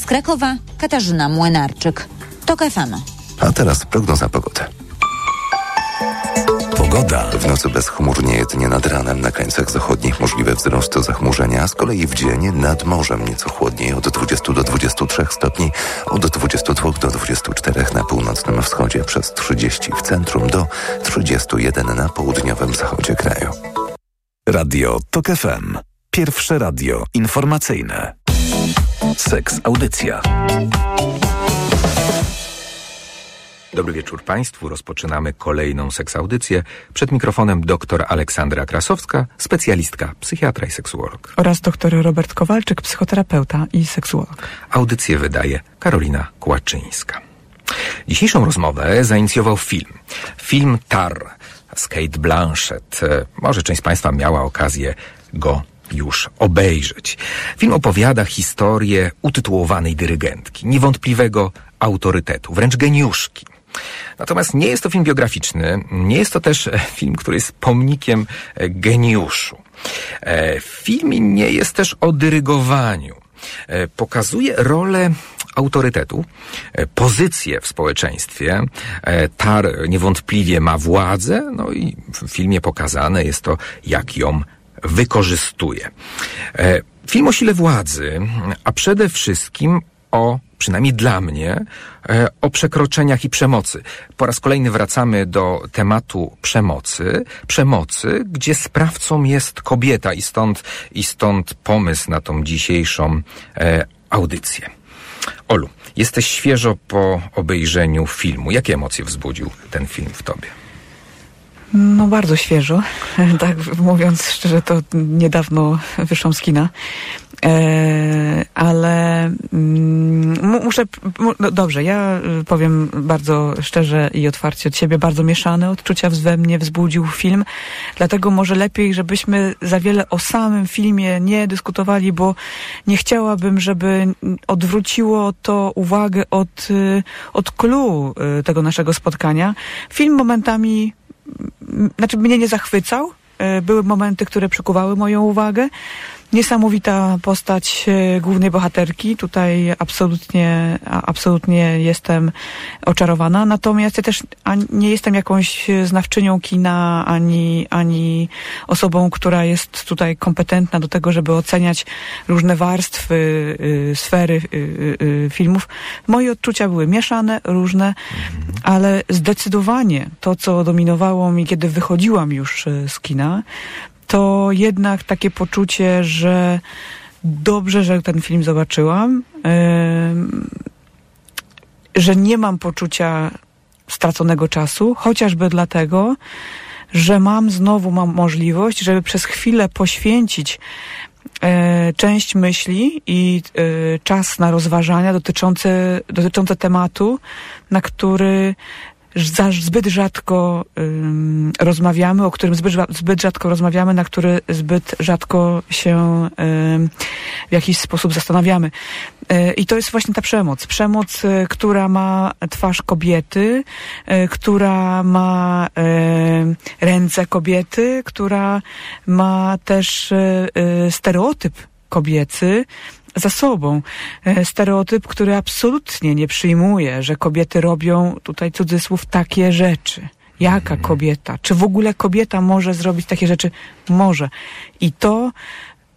Z Krakowa Katarzyna Młynarczyk. TOK FM. A teraz prognoza pogody. Pogoda. W nocy bezchmurnie, jedynie nad ranem na krańcach zachodnich możliwe wzrost zachmurzenia, z kolei w dzień nad morzem nieco chłodniej od 20 do 23 stopni, od 22 do 24 na północnym wschodzie przez 30 w centrum do 31 na południowym zachodzie kraju. Radio TOK FM. Pierwsze radio informacyjne. Seks Audycja. Dobry wieczór Państwu. Rozpoczynamy kolejną seksaudycję. Przed mikrofonem dr Aleksandra Krasowska, specjalistka, psychiatra i seksuolog. Oraz dr Robert Kowalczyk, psychoterapeuta i seksuolog. Audycję wydaje Karolina Kłaczyńska. Dzisiejszą rozmowę zainicjował film. Film Tar z Kate Blanchett. Może część z Państwa miała okazję go już obejrzeć. Film opowiada historię utytułowanej dyrygentki, niewątpliwego autorytetu, wręcz geniuszki. Natomiast nie jest to film biograficzny, nie jest to też film, który jest pomnikiem geniuszu. Film nie jest też o dyrygowaniu. Pokazuje rolę autorytetu, pozycję w społeczeństwie. Tar niewątpliwie ma władzę, no i w filmie pokazane jest to, jak ją wykorzystuje. Film o sile władzy, a przede wszystkim o, przynajmniej dla mnie, o przekroczeniach i przemocy. Po raz kolejny wracamy do tematu przemocy. Przemocy, gdzie sprawcą jest kobieta i stąd, i stąd pomysł na tą dzisiejszą e, audycję. Olu, jesteś świeżo po obejrzeniu filmu. Jakie emocje wzbudził ten film w tobie? No bardzo świeżo, tak mówiąc szczerze, to niedawno wyszłam z kina. E, ale mm, muszę, no dobrze, ja powiem bardzo szczerze i otwarcie od siebie, bardzo mieszane odczucia we mnie wzbudził film, dlatego może lepiej, żebyśmy za wiele o samym filmie nie dyskutowali, bo nie chciałabym, żeby odwróciło to uwagę od, od clue tego naszego spotkania. Film momentami znaczy mnie nie zachwycał. Były momenty, które przykuwały moją uwagę. Niesamowita postać głównej bohaterki. Tutaj absolutnie, absolutnie jestem oczarowana. Natomiast ja też nie jestem jakąś znawczynią kina, ani, ani osobą, która jest tutaj kompetentna do tego, żeby oceniać różne warstwy, y, sfery filmów. Moje odczucia były mieszane, różne, ale zdecydowanie to, co dominowało mi, kiedy wychodziłam już z kina, to jednak takie poczucie, że dobrze, że ten film zobaczyłam, yy, że nie mam poczucia straconego czasu, chociażby dlatego, że mam znowu mam możliwość, żeby przez chwilę poświęcić e, część myśli i e, czas na rozważania dotyczące, dotyczące tematu, na który zbyt rzadko um, rozmawiamy, o którym zbyt, zbyt rzadko rozmawiamy, na który zbyt rzadko się um, w jakiś sposób zastanawiamy. E, I to jest właśnie ta przemoc. Przemoc, e, która ma twarz kobiety, e, która ma ręce kobiety, która ma też stereotyp kobiecy, za sobą. E, stereotyp, który absolutnie nie przyjmuje, że kobiety robią, tutaj cudzysłów, takie rzeczy. Jaka mhm. kobieta? Czy w ogóle kobieta może zrobić takie rzeczy? Może. I to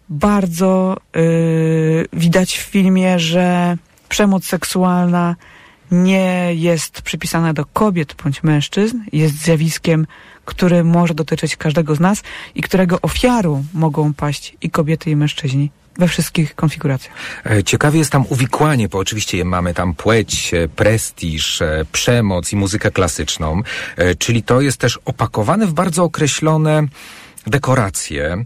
bardzo yy, widać w filmie, że przemoc seksualna nie jest przypisana do kobiet bądź mężczyzn, jest zjawiskiem, które może dotyczyć każdego z nas i którego ofiarą mogą paść i kobiety, i mężczyźni we wszystkich konfiguracjach. E, ciekawie jest tam uwikłanie, bo oczywiście mamy tam płeć, e, prestiż, e, przemoc i muzykę klasyczną, czyli to jest też opakowane w bardzo określone dekoracje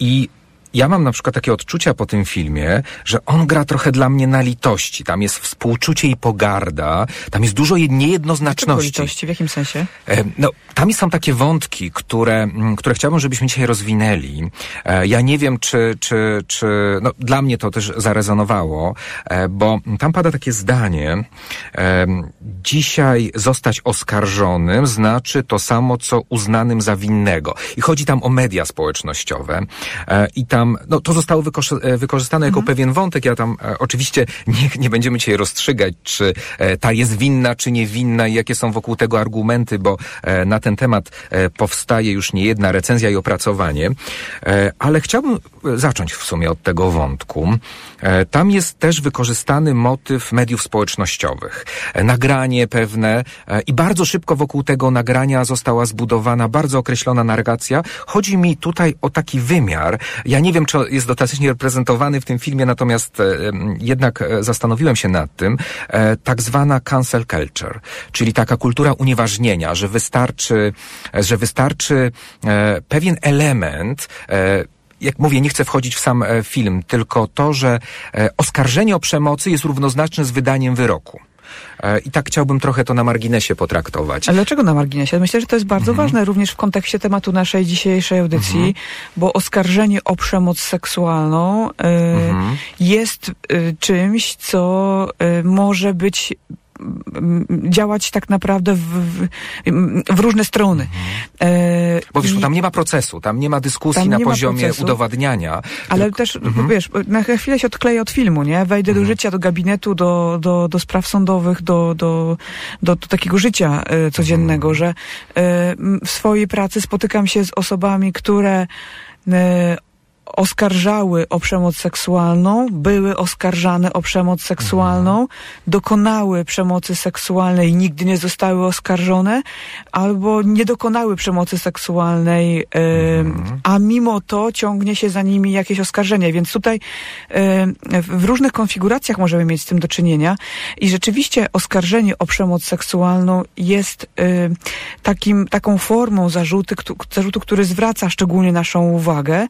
i ja mam na przykład takie odczucia po tym filmie, że on gra trochę dla mnie na litości. Tam jest współczucie i pogarda, tam jest dużo niejednoznaczności. litości? W jakim sensie? E, no, tam są takie wątki, które, mm, które chciałbym, żebyśmy dzisiaj rozwinęli. E, ja nie wiem, czy, czy, czy, no, dla mnie to też zarezonowało, e, bo tam pada takie zdanie, dzisiaj zostać oskarżonym znaczy to samo, co uznanym za winnego. I chodzi tam o media społecznościowe. I tam tam, no to zostało wykorzy- wykorzystane jako pewien wątek. Ja tam e, oczywiście nie, nie będziemy dzisiaj rozstrzygać, czy e, ta jest winna, czy nie winna i jakie są wokół tego argumenty, bo e, na ten temat e, powstaje już nie jedna recenzja i opracowanie. E, ale chciałbym e, zacząć w sumie od tego wątku. E, tam jest też wykorzystany motyw mediów społecznościowych. E, nagranie pewne e, i bardzo szybko wokół tego nagrania została zbudowana bardzo określona narracja. Chodzi mi tutaj o taki wymiar. Ja nie wiem, czy jest dostatecznie reprezentowany w tym filmie, natomiast e, jednak e, zastanowiłem się nad tym. E, tak zwana cancel culture, czyli taka kultura unieważnienia, że wystarczy, że wystarczy pewien element, jak mówię, nie chcę wchodzić w sam film, tylko to, że oskarżenie o przemocy jest równoznaczne z wydaniem wyroku. E, I tak chciałbym trochę to na marginesie potraktować. Ale dlaczego na marginesie? Myślę, że to jest bardzo Mhm. ważne również w kontekście tematu naszej dzisiejszej audycji, bo oskarżenie o przemoc seksualną y, Mhm. jest y, czymś, co y, może być działać tak naprawdę w, w, w różne strony. E, Mhm. Bo wiesz, i- tam nie ma procesu, tam nie ma dyskusji na poziomie procesu. udowadniania. Ale tylko- też, Mhm. wiesz, na chwilę się odkleję od filmu, nie? Wejdę do życia, do gabinetu, do, do, do spraw sądowych, do, do, do, do takiego życia e, codziennego, że e, w swojej pracy spotykam się z osobami, które e, oskarżały o przemoc seksualną, były oskarżane o przemoc seksualną, dokonały przemocy seksualnej i nigdy nie zostały oskarżone, albo nie dokonały przemocy seksualnej, e, a mimo to ciągnie się za nimi jakieś oskarżenie. Więc tutaj e, w różnych konfiguracjach możemy mieć z tym do czynienia i rzeczywiście oskarżenie o przemoc seksualną jest e, takim, taką formą zarzuty, zarzutu, który zwraca szczególnie naszą uwagę.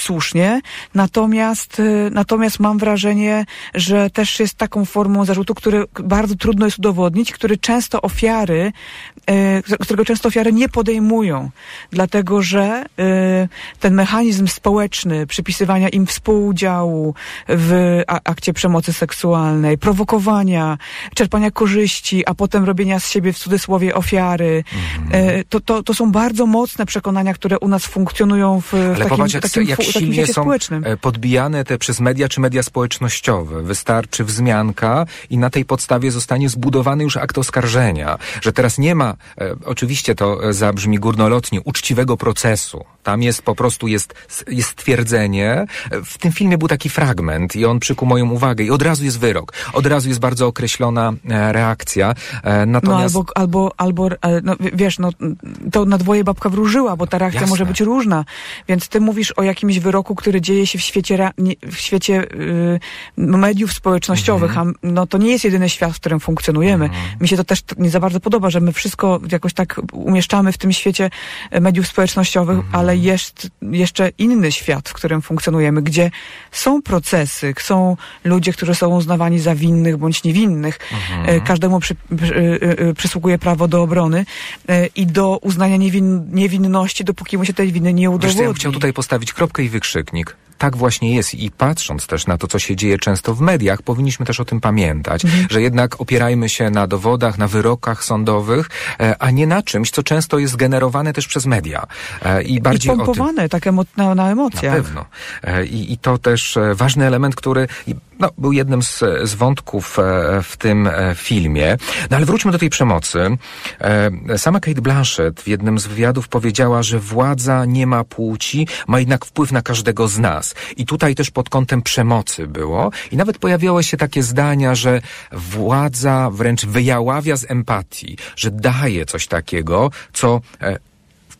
Słusznie, natomiast, y, natomiast mam wrażenie, że też jest taką formą zarzutu, który bardzo trudno jest udowodnić, który często ofiary, y, którego często ofiary nie podejmują, dlatego że y, ten mechanizm społeczny przypisywania im współudziału w akcie przemocy seksualnej, prowokowania, czerpania korzyści, a potem robienia z siebie w cudzysłowie ofiary, y, to, to, to są bardzo mocne przekonania, które u nas funkcjonują w, Ale takim, popatrz, jak, takim, silnie są społecznym. e, podbijane te przez media czy media społecznościowe. Wystarczy wzmianka i na tej podstawie zostanie zbudowany już akt oskarżenia. Że teraz nie ma, e, oczywiście to e, zabrzmi górnolotnie, uczciwego procesu. Tam jest po prostu jest, jest stwierdzenie. E, W tym filmie był taki fragment i on przykuł moją uwagę i od razu jest wyrok. Od razu jest bardzo określona e, reakcja. E, No natomiast albo, albo, albo e, no, wiesz, no, to na dwoje babka wróżyła, bo ta reakcja Jasne. może być różna. Więc ty mówisz o jakimś wyroku, który dzieje się w świecie, w świecie y, mediów społecznościowych, Mhm. a no, to nie jest jedyny świat, w którym funkcjonujemy. Mi się to też nie za bardzo podoba, że my wszystko jakoś tak umieszczamy w tym świecie e, mediów społecznościowych, Mhm. ale jest jeszcze inny świat, w którym funkcjonujemy, gdzie są procesy, są ludzie, którzy są uznawani za winnych bądź niewinnych. Mhm. E, Każdemu przy, przy, e, przysługuje prawo do obrony i do uznania niewin, niewinności, dopóki mu się tej winy nie Wiesz, udowodni. ja bym chciał tutaj postawić kropkę i wykrzyknik. Tak właśnie jest i patrząc też na to, co się dzieje często w mediach, powinniśmy też o tym pamiętać, Mhm. że jednak opierajmy się na dowodach, na wyrokach sądowych, e, a nie na czymś, co często jest generowane też przez media. E, I I bardziej tym. pompowane tak emo, na, na Na emocjach. pewno. E, I, I to też ważny element, który i, no, był jednym z, z wątków w tym filmie. No ale wróćmy do tej przemocy. Sama Kate Blanchett w jednym z wywiadów powiedziała, że władza nie ma płci, ma jednak wpływ na każdego z nas. I tutaj też pod kątem przemocy było. I nawet pojawiały się takie zdania, że władza wręcz wyjaławia z empatii, że daje coś takiego, co e,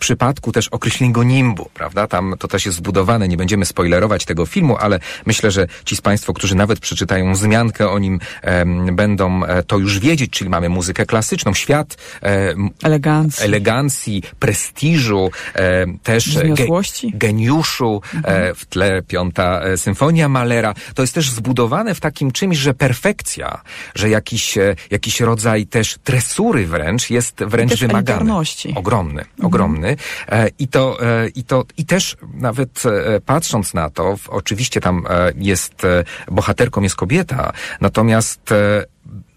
przypadku też określonego nimbu, prawda? Tam to też jest zbudowane, nie będziemy spoilerować tego filmu, ale myślę, że ci z Państwa, którzy nawet przeczytają wzmiankę o nim, em, będą e, to już wiedzieć, czyli mamy muzykę klasyczną, świat em, Elegancji. elegancji, prestiżu, też e, Wzniosłości. geniuszu, e, w tle piąta e, symfonia Malera. To jest też zbudowane w takim czymś, że perfekcja, że jakiś, jakiś rodzaj też tresury wręcz jest wręcz wymagany. Ogromny, ogromny. E, I to, e, i to, i też nawet e, patrząc na to, oczywiście tam jest, bohaterką jest kobieta, natomiast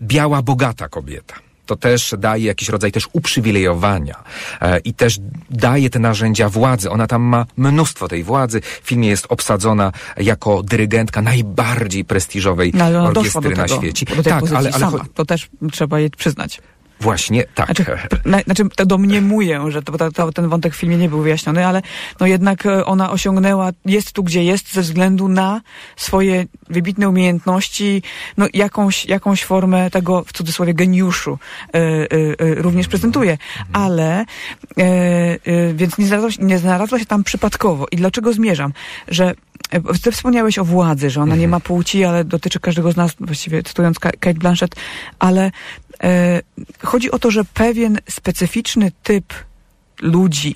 biała, bogata kobieta. to też daje jakiś rodzaj też uprzywilejowania e, i też daje te narzędzia władzy. Ona tam ma mnóstwo tej władzy. W filmie jest obsadzona jako dyrygentka najbardziej prestiżowej No, orkiestry na świecie. Tak, ale, ale To też trzeba jej przyznać. Właśnie tak. Znaczy, na, znaczy domniemuję, że to, to, to, ten wątek w filmie nie był wyjaśniony, ale no jednak e, ona osiągnęła, jest tu gdzie jest ze względu na swoje wybitne umiejętności, no jakąś, jakąś formę tego w cudzysłowie geniuszu e, e, e, również prezentuje. Ale e, e, więc nie znalazła, się, nie znalazła się tam przypadkowo. I dlaczego zmierzam? Że ty wspomniałeś o władzy, że ona nie ma płci, ale dotyczy każdego z nas, właściwie cytując Ka- Kate Blanchett, ale e, chodzi o to, że pewien specyficzny typ ludzi,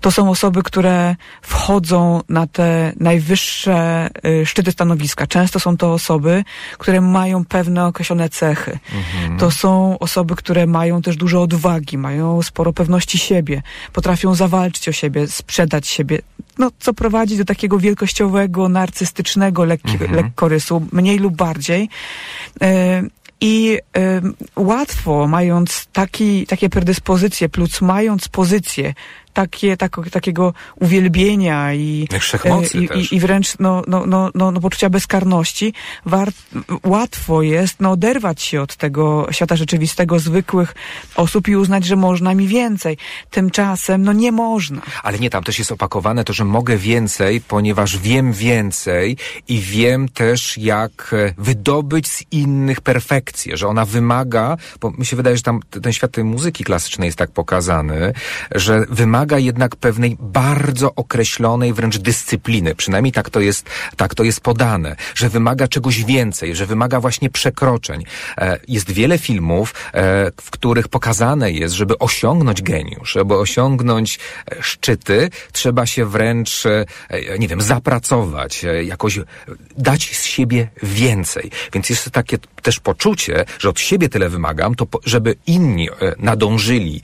to są osoby, które wchodzą na te najwyższe y, szczyty stanowiska. Często są to osoby, które mają pewne określone cechy. To są osoby, które mają też dużo odwagi, mają sporo pewności siebie, potrafią zawalczyć o siebie, sprzedać siebie. No, co prowadzi do takiego wielkościowego, narcystycznego lekki, lekkorysu, mniej lub bardziej. Y, i ym, łatwo, mając taki, takie predyspozycje, plus mając pozycję takie, tak, takiego uwielbienia i, e, i, i, i wręcz no, no, no, no, no poczucia bezkarności, war, łatwo jest no, oderwać się od tego świata rzeczywistego, zwykłych osób i uznać, że można mi więcej. Tymczasem no nie można. Ale nie, tam też jest opakowane to, że mogę więcej, ponieważ wiem więcej i wiem też, jak e, wydobyć z innych perfekcję, że ona wymaga, bo mi się wydaje, że tam ten świat tej muzyki klasycznej jest tak pokazany, że wymaga jednak pewnej bardzo określonej wręcz dyscypliny. Przynajmniej tak to jest, tak to jest podane, że wymaga czegoś więcej, że wymaga właśnie przekroczeń. E, Jest wiele filmów, e, w których pokazane jest, żeby osiągnąć geniusz, żeby osiągnąć e, szczyty, trzeba się wręcz, nie wiem, zapracować, jakoś dać z siebie więcej. Więc jest takie też poczucie, że od siebie tyle wymagam, to żeby inni nadążyli,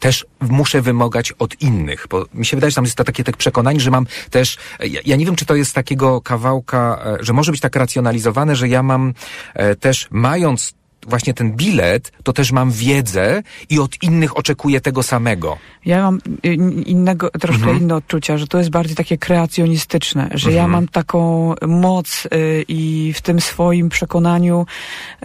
też muszę wymagać od innych. Bo mi się wydaje, że tam jest to takie tak przekonanie, że mam też, ja, ja nie wiem, czy to jest takiego kawałka, e, że może być tak racjonalizowane, że ja mam e, też mając właśnie ten bilet, to też mam wiedzę i od innych oczekuję tego samego. Ja mam y, innego, troszkę Mhm. inne odczucia, że to jest bardziej takie kreacjonistyczne, że ja Mhm. mam taką moc y, i w tym swoim przekonaniu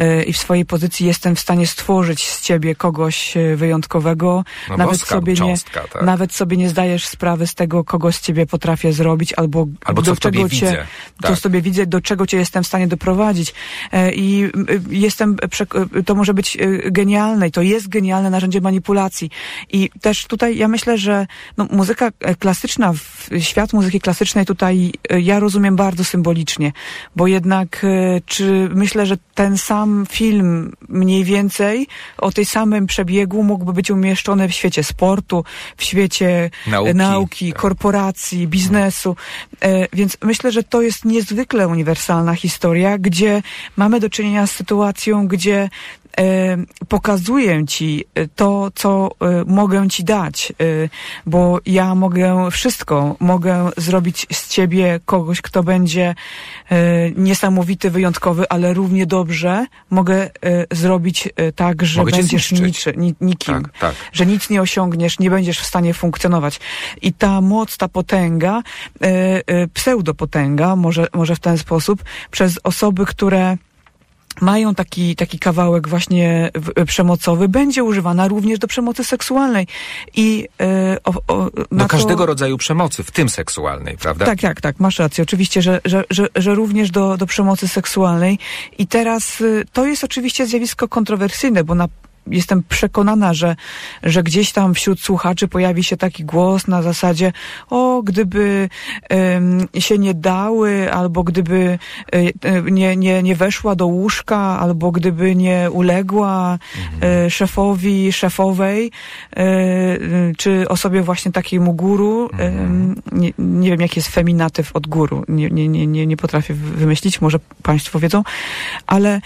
y, i w swojej pozycji jestem w stanie stworzyć z ciebie kogoś y, wyjątkowego. No nawet, boska sobie nie, cząstka, tak. nawet sobie nie zdajesz sprawy z tego, kogo z ciebie potrafię zrobić, albo, Albo co do tobie czego cię, widzę. co Tak. w sobie widzę, do czego cię jestem w stanie doprowadzić. E, I y, jestem, przek- y, to może być y, genialne i to jest genialne narzędzie manipulacji. I też tutaj ja myślę, że no, muzyka e, klasyczna, świat muzyki klasycznej tutaj e, ja rozumiem bardzo symbolicznie, bo jednak e, czy myślę, że ten sam film mniej więcej o tej samym przebiegu mógłby być umieszczony w świecie sportu, w świecie e, Nauki. nauki korporacji, biznesu. E, więc myślę, że to jest niezwykle uniwersalna historia, gdzie mamy do czynienia z sytuacją, gdzie e, pokazuję ci e, to, co e, mogę ci dać, bo ja mogę wszystko, mogę zrobić z ciebie kogoś, kto będzie niesamowity, wyjątkowy, ale równie dobrze mogę zrobić tak, że Mogę będziesz niczy, ni, nikim Tak, tak. że nic nie osiągniesz, nie będziesz w stanie funkcjonować. I ta moc, ta potęga, pseudopotęga, może, może w ten sposób, przez osoby, które mają taki, taki kawałek właśnie w- przemocowy, będzie używana również do przemocy seksualnej. I e, o, o, Do to- każdego rodzaju przemocy, w tym seksualnej, prawda? tak, tak, tak, masz rację. Oczywiście, że, że, że, że również do, do przemocy seksualnej. I teraz y, to jest oczywiście zjawisko kontrowersyjne, bo na Jestem przekonana, że, że gdzieś tam wśród słuchaczy pojawi się taki głos na zasadzie, o, gdyby em, się nie dały, albo gdyby y, nie, nie, nie weszła do łóżka, albo gdyby nie uległa y, szefowi, szefowej, czy osobie właśnie takiemu guru. em, nie, nie wiem, jaki jest feminatyw od guru. Nie, nie, nie, nie, potrafię wy- wymyślić, może Państwo wiedzą, ale e,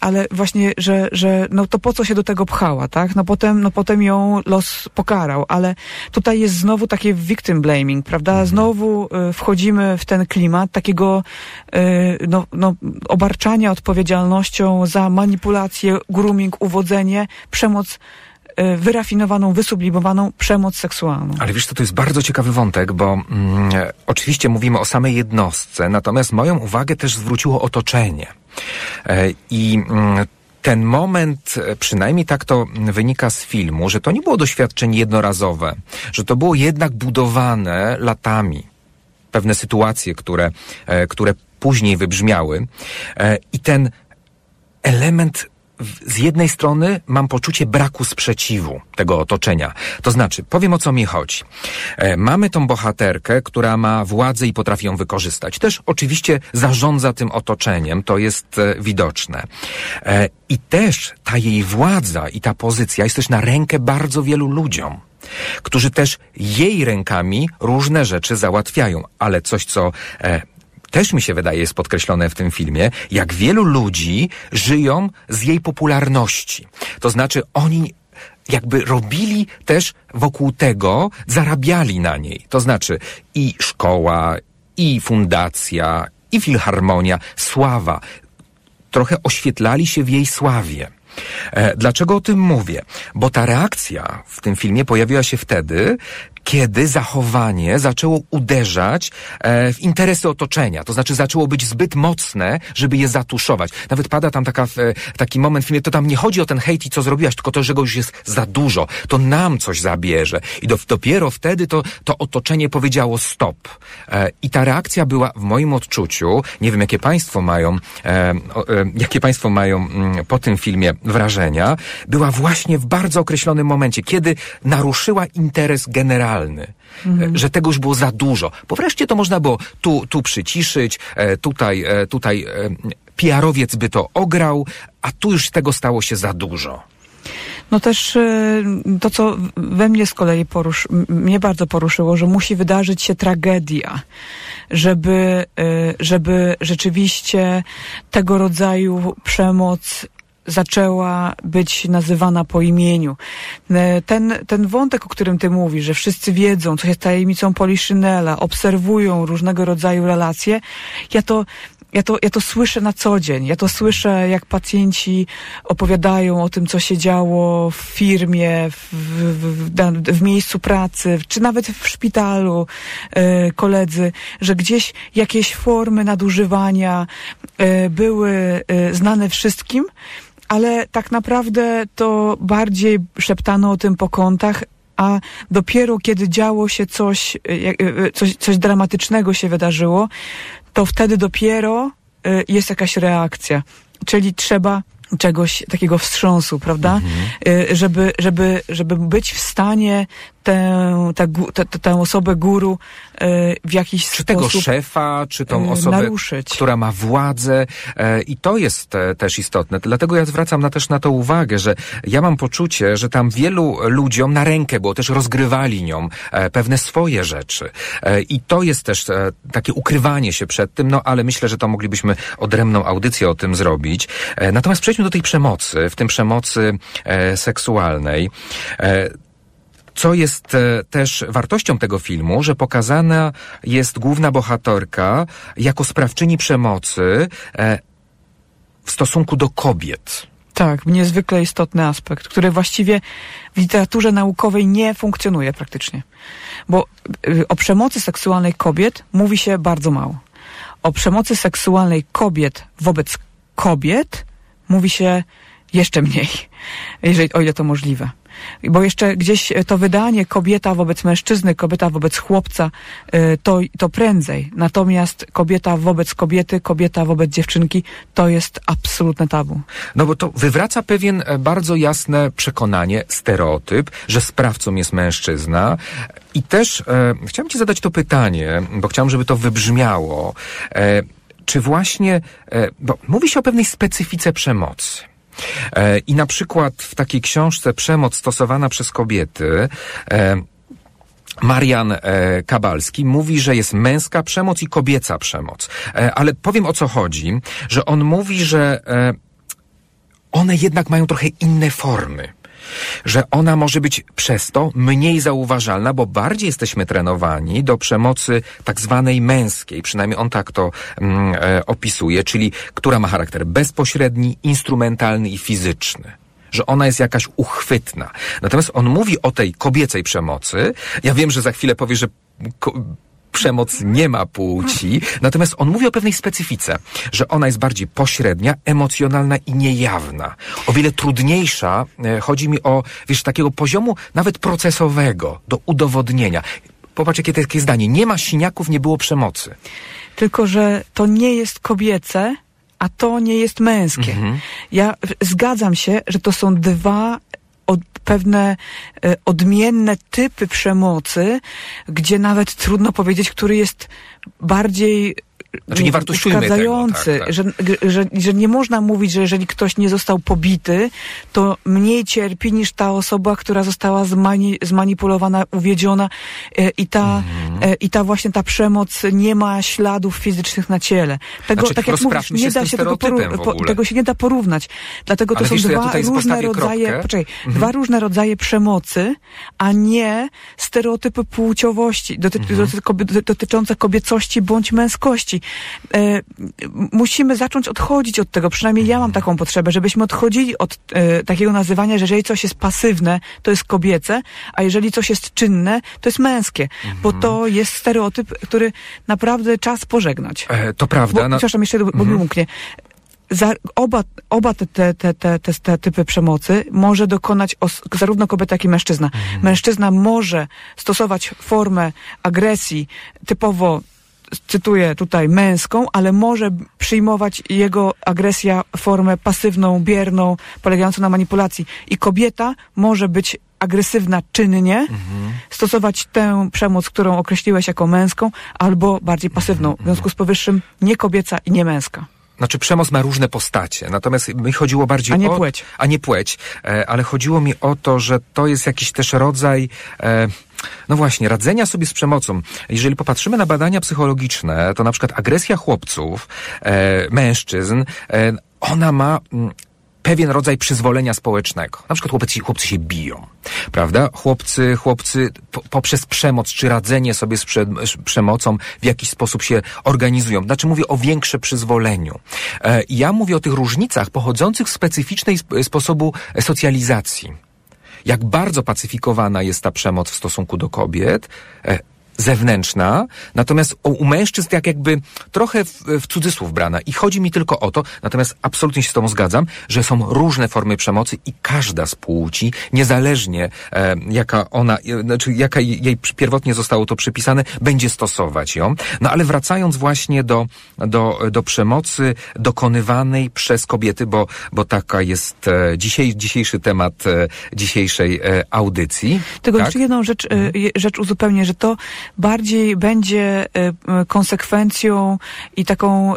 ale właśnie, że, że no to po co się do tego pchała, tak? No potem, no potem ją los pokarał, ale tutaj jest znowu takie victim blaming, prawda? Mhm. Znowu e, wchodzimy w ten klimat takiego e, no, no, obarczania odpowiedzialnością za manipulację, grooming, uwodzenie, przemoc e, wyrafinowaną, wysublimowaną przemoc seksualną. Ale wiesz, to, to jest bardzo ciekawy wątek, bo mm, oczywiście mówimy o samej jednostce, natomiast moją uwagę też zwróciło otoczenie. E, I mm, ten moment, e, przynajmniej tak to wynika z filmu, że to nie było doświadczenie jednorazowe, że to było jednak budowane latami. Pewne sytuacje, które, e, które później wybrzmiały. E, I ten element z jednej strony mam poczucie braku sprzeciwu tego otoczenia. To znaczy, powiem o co mi chodzi. E, mamy tą bohaterkę, która ma władzę i potrafi ją wykorzystać. Też oczywiście zarządza tym otoczeniem, to jest e, widoczne. E, I też ta jej władza i ta pozycja jest też na rękę bardzo wielu ludziom którzy też jej rękami różne rzeczy załatwiają, ale coś, co e, też mi się wydaje jest podkreślone w tym filmie, jak wielu ludzi żyją z jej popularności. To znaczy oni jakby robili też wokół tego, zarabiali na niej. To znaczy i szkoła, i fundacja, i filharmonia, sława. Trochę oświetlali się w jej sławie. E, Dlaczego o tym mówię? Bo ta reakcja w tym filmie pojawiła się wtedy, kiedy zachowanie zaczęło uderzać e, w interesy otoczenia. To znaczy zaczęło być zbyt mocne, żeby je zatuszować. Nawet pada tam taka, e, taki moment w filmie, to tam nie chodzi o ten hejt i co zrobiłaś, tylko to, że go już jest za dużo. To nam coś zabierze. I do, dopiero wtedy to, to otoczenie powiedziało stop. I ta reakcja była w moim odczuciu, nie wiem jakie państwo mają, jakie państwo mają mm, po tym filmie wrażenia, była właśnie w bardzo określonym momencie, kiedy naruszyła interes generalny, e, że tego już było za dużo. Bo wreszcie to można było tu, tu przyciszyć, e, tutaj, e, tutaj PR-owiec by to ograł, a tu już tego stało się za dużo. No też to, co we mnie z kolei porusz, m- mnie bardzo poruszyło, że musi wydarzyć się tragedia, żeby, żeby rzeczywiście tego rodzaju przemoc zaczęła być nazywana po imieniu. E, Ten, ten wątek, o którym ty mówisz, że wszyscy wiedzą, co jest tajemnicą Poliszynela, obserwują różnego rodzaju relacje, ja to ja to, ja to słyszę na co dzień. Ja to słyszę, jak pacjenci opowiadają o tym, co się działo w firmie, w, w, w, w miejscu pracy, czy nawet w szpitalu, e, koledzy, że gdzieś jakieś formy nadużywania e, były znane wszystkim, ale tak naprawdę to bardziej szeptano o tym po kątach, a dopiero kiedy działo się coś, e, jak- e, coś, coś dramatycznego się wydarzyło, to wtedy dopiero jest jakaś reakcja. Czyli trzeba czegoś takiego wstrząsu, prawda? Y, żeby, żeby, żeby być w stanie tę, tę, tę, tę- osobę guru y, w jakiś Czy tego sposób szefa, czy tą e, osobę, naruszyć. która ma władzę. E, I to jest e, też istotne. Dlatego ja zwracam na, też na to uwagę, że ja mam poczucie, że tam wielu ludziom na rękę było, też rozgrywali nią e, pewne swoje rzeczy. E, I to jest też e, takie ukrywanie się przed tym, no ale myślę, że to moglibyśmy odrębną audycję o tym zrobić. E, Natomiast przejdźmy do tej przemocy, w tym przemocy e, seksualnej. Co jest e, też wartością tego filmu, że pokazana jest główna bohaterka jako sprawczyni przemocy e, w stosunku do kobiet. Tak, niezwykle istotny aspekt, który właściwie w literaturze naukowej nie funkcjonuje praktycznie. Bo y, o przemocy seksualnej kobiet mówi się bardzo mało. O przemocy seksualnej kobiet wobec kobiet mówi się jeszcze mniej, jeżeli, o ile to możliwe. Bo jeszcze gdzieś to wydanie kobieta wobec mężczyzny, kobieta wobec chłopca, y, to, to prędzej. Natomiast kobieta wobec kobiety, kobieta wobec dziewczynki, to jest absolutne tabu. No bo to wywraca pewien e, bardzo jasne przekonanie, stereotyp, że sprawcą jest mężczyzna. I też e, chciałem Ci zadać to pytanie, bo chciałem, żeby to wybrzmiało. E, czy właśnie, e, bo mówi się o pewnej specyfice przemocy. E, I na przykład w takiej książce Przemoc stosowana przez kobiety e, Marian e, Kabalski mówi, że jest męska przemoc i kobieca przemoc. Ale powiem o co chodzi, że on mówi, że one jednak mają trochę inne formy że ona może być przez to mniej zauważalna, bo bardziej jesteśmy trenowani do przemocy tak zwanej męskiej, przynajmniej on tak to mm, e, opisuje, czyli która ma charakter bezpośredni, instrumentalny i fizyczny że ona jest jakaś uchwytna. Natomiast on mówi o tej kobiecej przemocy. Ja wiem, że za chwilę powie, że przemoc nie ma płci, natomiast on mówi o pewnej specyfice, że ona jest bardziej pośrednia, emocjonalna i niejawna. O wiele trudniejsza, e, chodzi mi o, wiesz, takiego poziomu nawet procesowego, do udowodnienia. Popatrz, jakie takie zdanie. Nie ma siniaków, nie było przemocy. Tylko, że to nie jest kobiece, a to nie jest męskie. Mhm. Ja zgadzam się, że to są dwa od, pewne e, odmienne typy przemocy, gdzie nawet trudno powiedzieć, który jest bardziej znaczy nie wartościujmy uszkadzający, tego, tak, tak. Że, że, że nie można mówić, że jeżeli ktoś nie został pobity, to mniej cierpi niż ta osoba, która została zmani, zmanipulowana, uwiedziona e, i ta, mhm. e, i ta właśnie ta przemoc nie ma śladów fizycznych na ciele. Tego, znaczy, tak jak mówisz, nie da się tego, po, tego się nie da porównać. Dlatego Ale to wiesz, są dwa ja różne rodzaje, poczekaj, mhm. dwa różne rodzaje przemocy, a nie stereotypy płciowości doty, mhm. dotyczące kobiecości bądź męskości musimy zacząć odchodzić od tego. Przynajmniej ja mam taką potrzebę, żebyśmy odchodzili od e, takiego nazywania, że jeżeli coś jest pasywne, to jest kobiece, a jeżeli coś jest czynne, to jest męskie. Mhm. Bo to jest stereotyp, który naprawdę czas pożegnać. E, to prawda. Bo, no... Przepraszam, jeszcze, bo mhm. mi umknie za, oba, oba te, te, te, te, te, te typy przemocy może dokonać os, zarówno kobieta, jak i mężczyzna. Mhm. Mężczyzna może stosować formę agresji typowo cytuję tutaj męską, ale może przyjmować jego agresja formę pasywną, bierną, polegającą na manipulacji. I kobieta może być agresywna czynnie, mhm. stosować tę przemoc, którą określiłeś jako męską, albo bardziej pasywną. W związku z powyższym nie kobieca i nie męska. Znaczy przemoc ma różne postacie, natomiast mi chodziło bardziej a nie o... Płeć. A nie płeć. E, ale chodziło mi o to, że to jest jakiś też rodzaj... E, no właśnie, radzenia sobie z przemocą. Jeżeli popatrzymy na badania psychologiczne, to na przykład agresja chłopców, e, mężczyzn, e, ona ma mm, pewien rodzaj przyzwolenia społecznego. Na przykład chłopcy, chłopcy się biją, prawda? Chłopcy, chłopcy po, poprzez przemoc czy radzenie sobie z, prze, z, przemocą w jakiś sposób się organizują. Znaczy mówię o większe przyzwoleniu. E, ja mówię o tych różnicach pochodzących z specyficznej sp sposobu socjalizacji jak bardzo pacyfikowana jest ta przemoc w stosunku do kobiet, e, zewnętrzna, natomiast u mężczyzn jak jakby trochę w, w cudzysłów brana. I chodzi mi tylko o to, natomiast absolutnie się z Tobą zgadzam, że są różne formy przemocy i każda z płci, niezależnie e, jaka ona, e, znaczy jaka jej pierwotnie zostało to przypisane, będzie stosować ją. No ale wracając właśnie do, do, do przemocy dokonywanej przez kobiety, bo, bo taka jest e, dzisiaj, dzisiejszy temat e, dzisiejszej e, audycji. Tego tak? jeszcze jedną rzecz, e, rzecz uzupełnię, że to bardziej będzie e, konsekwencją i taką e,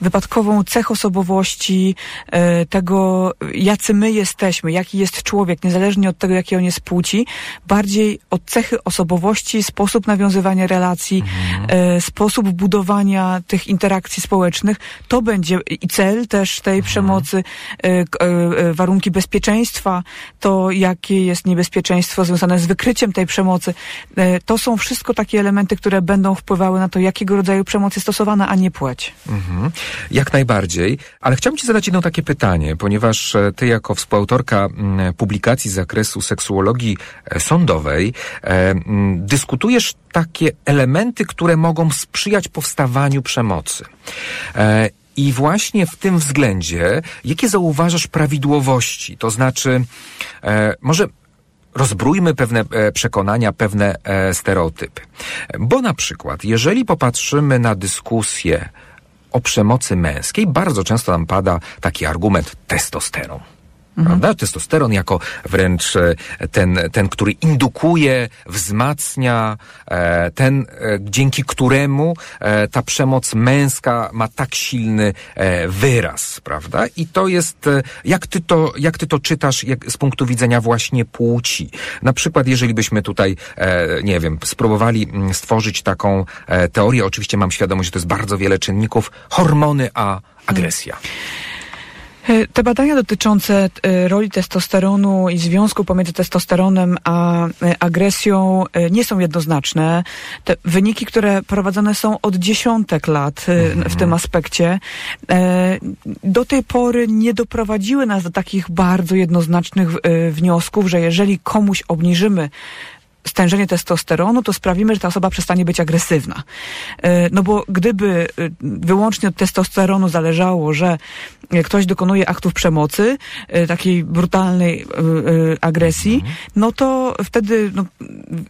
wypadkową cech osobowości e, tego, jacy my jesteśmy, jaki jest człowiek, niezależnie od tego, jakiej on jest płci, bardziej od cechy osobowości, sposób nawiązywania relacji, mhm. sposób budowania tych interakcji społecznych. To będzie i cel też tej mhm. przemocy, warunki bezpieczeństwa, to jakie jest niebezpieczeństwo związane z wykryciem tej przemocy. To są wszystko takie elementy, które będą wpływały na to, jakiego rodzaju przemoc jest stosowana, a nie płeć. Mhm. Jak najbardziej. Ale chciałbym Ci zadać jedno takie pytanie, ponieważ e, Ty jako współautorka mm, publikacji z zakresu seksuologii e, sądowej e, mm, dyskutujesz takie elementy, które mogą sprzyjać powstawaniu przemocy. I właśnie w tym względzie, jakie zauważasz prawidłowości? To znaczy, e, może rozbrójmy pewne e, przekonania, pewne e, stereotypy. Bo na przykład, jeżeli popatrzymy na dyskusję o przemocy męskiej, bardzo często nam pada taki argument testosteron. Mhm. Prawda? Testosteron jako wręcz e, ten, ten, który indukuje, wzmacnia, e, ten, e, dzięki któremu ta przemoc męska ma tak silny wyraz, prawda? I to jest, jak ty to, jak ty to czytasz jak, z punktu widzenia właśnie płci? Na przykład, jeżeli byśmy tutaj, nie wiem, spróbowali mm, stworzyć taką teorię, oczywiście mam świadomość, że to jest bardzo wiele czynników, hormony a agresja. Hmm. E, te badania dotyczące e, roli testosteronu i związku pomiędzy testosteronem a e, agresją nie są jednoznaczne. Te wyniki, które prowadzone są od dziesiątek lat w tym mhm. aspekcie, do tej pory nie doprowadziły nas do takich bardzo jednoznacznych wniosków, że jeżeli komuś obniżymy stężenie testosteronu, to sprawimy, że ta osoba przestanie być agresywna. E, no bo gdyby e, wyłącznie od testosteronu zależało, że ktoś dokonuje aktów przemocy, e, takiej brutalnej agresji, mhm. no to wtedy no,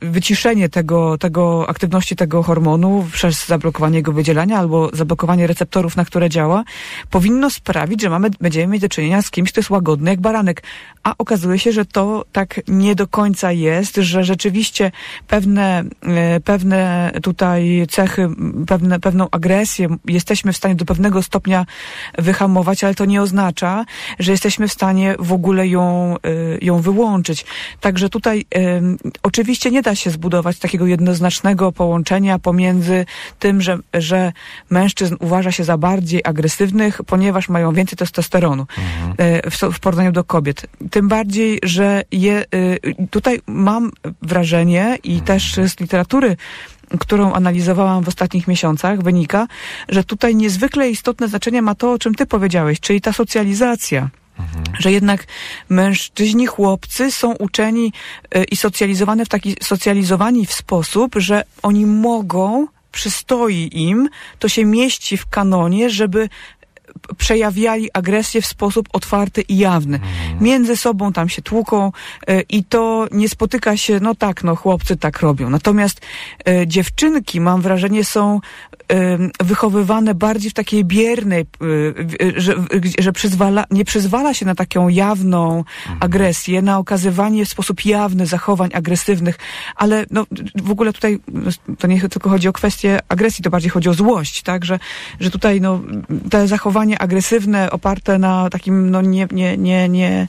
wyciszenie tego, tego aktywności tego hormonu przez zablokowanie jego wydzielania albo zablokowanie receptorów, na które działa, powinno sprawić, że mamy, będziemy mieć do czynienia z kimś, kto jest łagodny jak baranek. A okazuje się, że to tak nie do końca jest, że rzeczywiście rzeczywiście pewne, e, pewne tutaj cechy, pewne, pewną agresję jesteśmy w stanie do pewnego stopnia wyhamować, ale to nie oznacza, że jesteśmy w stanie w ogóle ją, e, ją wyłączyć. Także tutaj oczywiście nie da się zbudować takiego jednoznacznego połączenia pomiędzy tym, że, że mężczyzn uważa się za bardziej agresywnych, ponieważ mają więcej testosteronu mhm. E, w, w porównaniu do kobiet. Tym bardziej, że je, tutaj mam wrażenie, wrażenie i też z literatury którą analizowałam w ostatnich miesiącach, wynika, że tutaj niezwykle istotne znaczenie ma to, o czym ty powiedziałeś, czyli ta socjalizacja. Mhm. Że jednak mężczyźni, chłopcy są uczeni y, i socjalizowani w taki, socjalizowani w sposób, że oni mogą przystoi im, to się mieści w kanonie, żeby przejawiali agresję w sposób otwarty i jawny. Między sobą tam się tłuką y, i to nie spotyka się, no tak, no chłopcy tak robią. Natomiast y, dziewczynki, mam wrażenie, są wychowywane bardziej w takiej biernej, że, że przyzwala, nie przyzwala się na taką jawną agresję, na okazywanie w sposób jawny zachowań agresywnych, ale no, w ogóle tutaj to nie tylko chodzi o kwestię agresji, to bardziej chodzi o złość, tak, że, że tutaj no, te zachowania agresywne, oparte na takim no, nie, nie, nie, nie,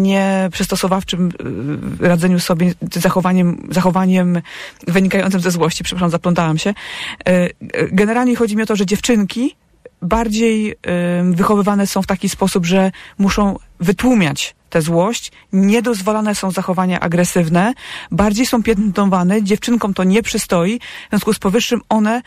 nie przystosowawczym y, radzeniu sobie zachowaniem, zachowaniem wynikającym ze złości, przepraszam, zaplątałam się. Y, y, generalnie chodzi mi o to, że dziewczynki bardziej wychowywane są w taki sposób, że muszą wytłumiać tę złość, niedozwolone są zachowania agresywne, bardziej są piętnowane, dziewczynkom to nie przystoi, w związku z powyższym one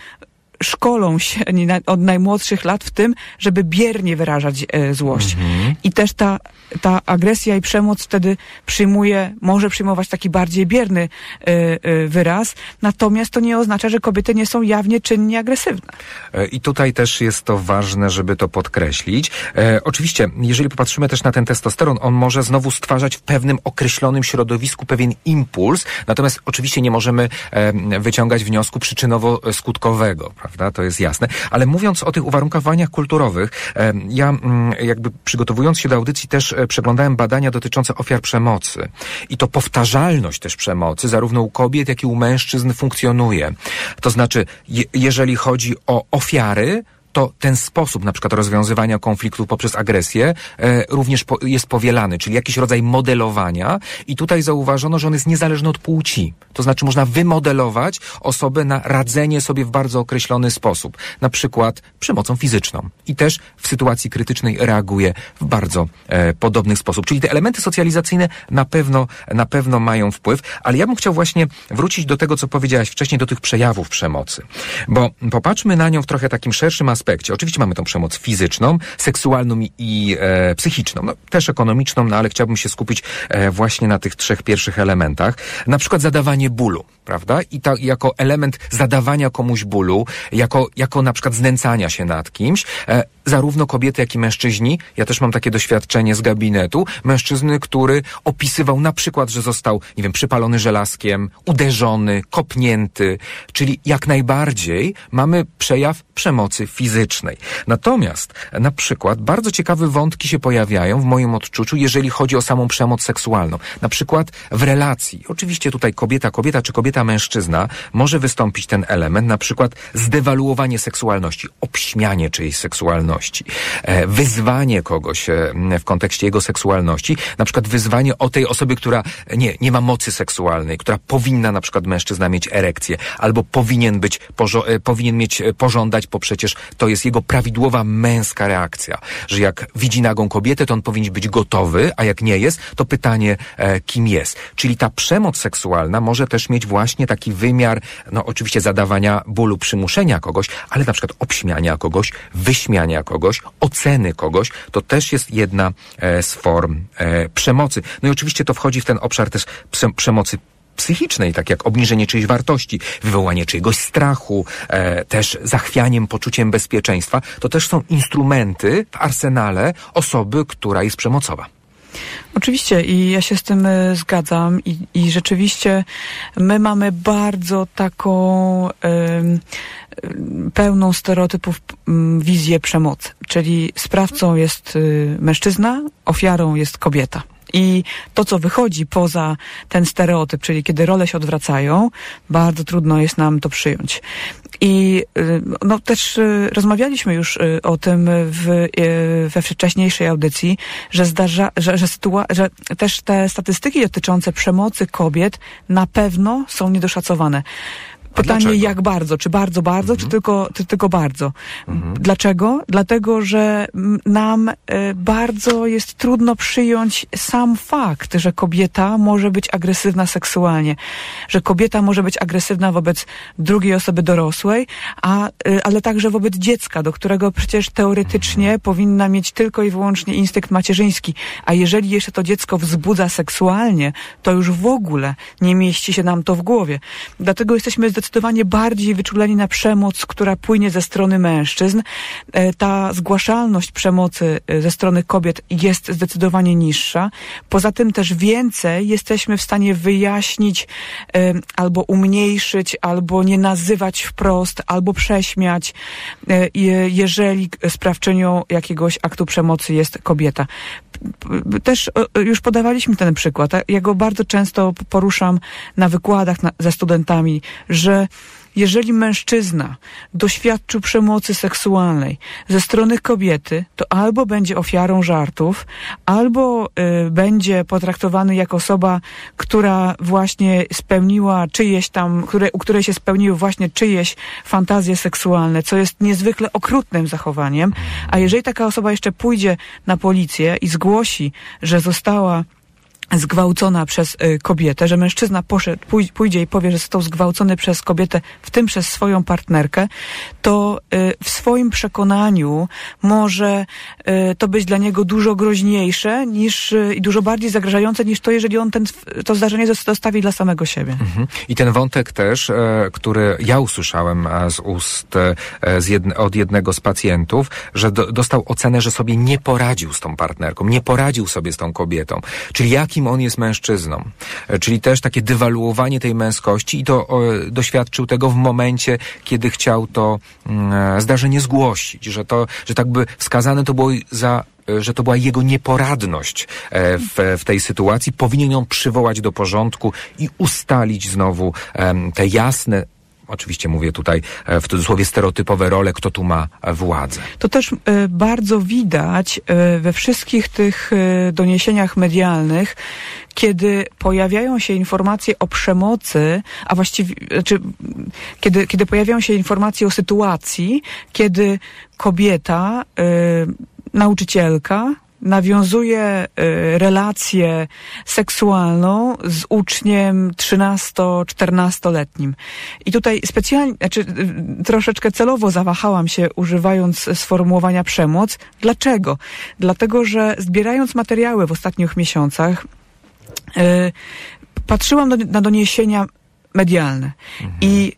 szkolą się od najmłodszych lat w tym, żeby biernie wyrażać e, złość. Mhm. I też ta, ta agresja i przemoc wtedy przyjmuje, może przyjmować taki bardziej bierny e, e, wyraz, natomiast to nie oznacza, że kobiety nie są jawnie czynnie agresywne. I tutaj też jest to ważne, żeby to podkreślić. E, oczywiście, jeżeli popatrzymy też na ten testosteron, on może znowu stwarzać w pewnym określonym środowisku pewien impuls, natomiast oczywiście nie możemy e, wyciągać wniosku przyczynowo-skutkowego prawda? To jest jasne. Ale mówiąc o tych uwarunkowaniach kulturowych, ja mm, jakby przygotowując się do audycji też e, przeglądałem badania dotyczące ofiar przemocy. I to powtarzalność też przemocy, zarówno u kobiet, jak i u mężczyzn funkcjonuje. To znaczy, je, jeżeli chodzi o ofiary, to ten sposób na przykład rozwiązywania konfliktów poprzez agresję e, również po, jest powielany, czyli jakiś rodzaj modelowania i tutaj zauważono, że on jest niezależny od płci. To znaczy można wymodelować osobę na radzenie sobie w bardzo określony sposób, na przykład przemocą fizyczną i też w sytuacji krytycznej reaguje w bardzo e, podobny sposób. Czyli te elementy socjalizacyjne na pewno, na pewno mają wpływ, ale ja bym chciał właśnie wrócić do tego, co powiedziałaś wcześniej, do tych przejawów przemocy. Bo popatrzmy na nią w trochę takim szerszym aspekcie, aspekcie. Oczywiście mamy tą przemoc fizyczną, seksualną i e, psychiczną, no, też ekonomiczną, no ale chciałbym się skupić e, właśnie na tych trzech pierwszych elementach. Na przykład zadawanie bólu, prawda? I tak jako element zadawania komuś bólu, jako, jako na przykład znęcania się nad kimś, e, zarówno kobiety, jak i mężczyźni. Ja też mam takie doświadczenie z gabinetu. Mężczyzny, który opisywał na przykład, że został, nie wiem, przypalony żelazkiem, uderzony, kopnięty, czyli jak najbardziej mamy przejaw przemocy fizycznej. Natomiast na przykład bardzo ciekawe wątki się pojawiają w moim odczuciu, jeżeli chodzi o samą przemoc seksualną. Na przykład w relacji. Oczywiście tutaj kobieta, kobieta czy kobieta kobieta, mężczyzna, może wystąpić ten element, na przykład zdewaluowanie seksualności, obśmianie czyjejś seksualności, e, wyzwanie kogoś e, w kontekście jego seksualności, na przykład wyzwanie o tej osoby, która nie, nie ma mocy seksualnej, która powinna na przykład mężczyzna mieć erekcję, albo powinien być, e, powinien mieć, pożądać, bo przecież to jest jego prawidłowa męska reakcja, że jak widzi nagą kobietę, to on powinien być gotowy, a jak nie jest, to pytanie, kim jest. Czyli ta przemoc seksualna może też mieć właśnie taki wymiar, no oczywiście zadawania bólu, przymuszenia kogoś, ale na przykład obśmiania kogoś, wyśmiania kogoś, oceny kogoś, to też jest jedna e, z form e, przemocy. No i oczywiście to wchodzi w ten obszar też przemocy psychicznej, tak jak obniżenie czyjejś wartości, wywołanie czyjegoś strachu, e, też zachwianiem poczuciem bezpieczeństwa, to też są instrumenty w arsenale osoby, która jest przemocowa. Oczywiście i ja się z tym e, zgadzam i, i rzeczywiście my mamy bardzo taką y, pełną stereotypów wizję przemocy, czyli sprawcą jest y, mężczyzna, ofiarą jest kobieta. I to, co wychodzi poza ten stereotyp, czyli kiedy role się odwracają, bardzo trudno jest nam to przyjąć. I y, no, też y, rozmawialiśmy już y, o tym w, we wcześniejszej audycji, że zdarza, że, że, sytua- że też te statystyki dotyczące przemocy kobiet na pewno są niedoszacowane. Pytanie, jak bardzo? Czy bardzo, bardzo, mhm. czy, tylko, czy tylko bardzo? Mhm. Dlaczego? Dlatego, że nam y, bardzo jest trudno przyjąć sam fakt, że kobieta może być agresywna seksualnie, że kobieta może być agresywna wobec drugiej osoby dorosłej, a, y, ale także wobec dziecka, do którego przecież teoretycznie mhm. powinna mieć tylko i wyłącznie instynkt macierzyński. A jeżeli jeszcze to dziecko wzbudza seksualnie, to już w ogóle nie mieści się nam to w głowie. Dlatego jesteśmy zdecydowanie zdecydowanie bardziej wyczuleni na przemoc, która płynie ze strony mężczyzn. E, ta zgłaszalność przemocy e, ze strony kobiet jest zdecydowanie niższa. Poza tym też więcej jesteśmy w stanie wyjaśnić e, albo umniejszyć, albo nie nazywać wprost, albo prześmiać, jeżeli sprawczynią jakiegoś aktu przemocy jest kobieta też już podawaliśmy ten przykład. Ja go bardzo często poruszam na wykładach na, ze studentami, że jeżeli mężczyzna doświadczył przemocy seksualnej ze strony kobiety, to albo będzie ofiarą żartów, albo y, będzie potraktowany jako osoba, która właśnie spełniła czyjeś tam, które, u której się spełniły właśnie czyjeś fantazje seksualne, co jest niezwykle okrutnym zachowaniem. A jeżeli taka osoba jeszcze pójdzie na policję i zgłosi, że została zgwałcona przez y, kobietę, że mężczyzna poszedł, pój, pójdzie i powie, że został zgwałcony przez kobietę, w tym przez swoją partnerkę, to y, w swoim przekonaniu może y, to być dla niego dużo groźniejsze niż i dużo bardziej zagrażające niż to, jeżeli on ten, to zdarzenie zostawi dla samego siebie. Mhm. I ten wątek też, e, który ja usłyszałem z ust e, z jedne, od jednego z pacjentów, że do, dostał ocenę, że sobie nie poradził z tą partnerką, nie poradził sobie z tą kobietą. Czyli jak jakim on jest mężczyzną. E, czyli też takie dywaluowanie tej męskości i to doświadczył tego w momencie, kiedy chciał to mm, e, zdarzenie zgłosić, że to, że tak by wskazane to było za e, że to była jego nieporadność w, w tej sytuacji, powinien ją przywołać do porządku i ustalić znowu te jasne, Oczywiście mówię tutaj e, w cudzysłowie stereotypowe role, kto tu ma władzę. To też y, bardzo widać we wszystkich tych doniesieniach medialnych, kiedy pojawiają się informacje o przemocy, a właściwie, znaczy, kiedy, kiedy pojawiają się informacje o sytuacji, kiedy kobieta, nauczycielka, nawiązuje y, relację seksualną z uczniem 13-14-letnim. I tutaj specjalnie, znaczy y, troszeczkę celowo zawahałam się używając sformułowania przemoc. Dlaczego? Dlatego, że zbierając materiały w ostatnich miesiącach, y, patrzyłam na doniesienia medialne mhm. i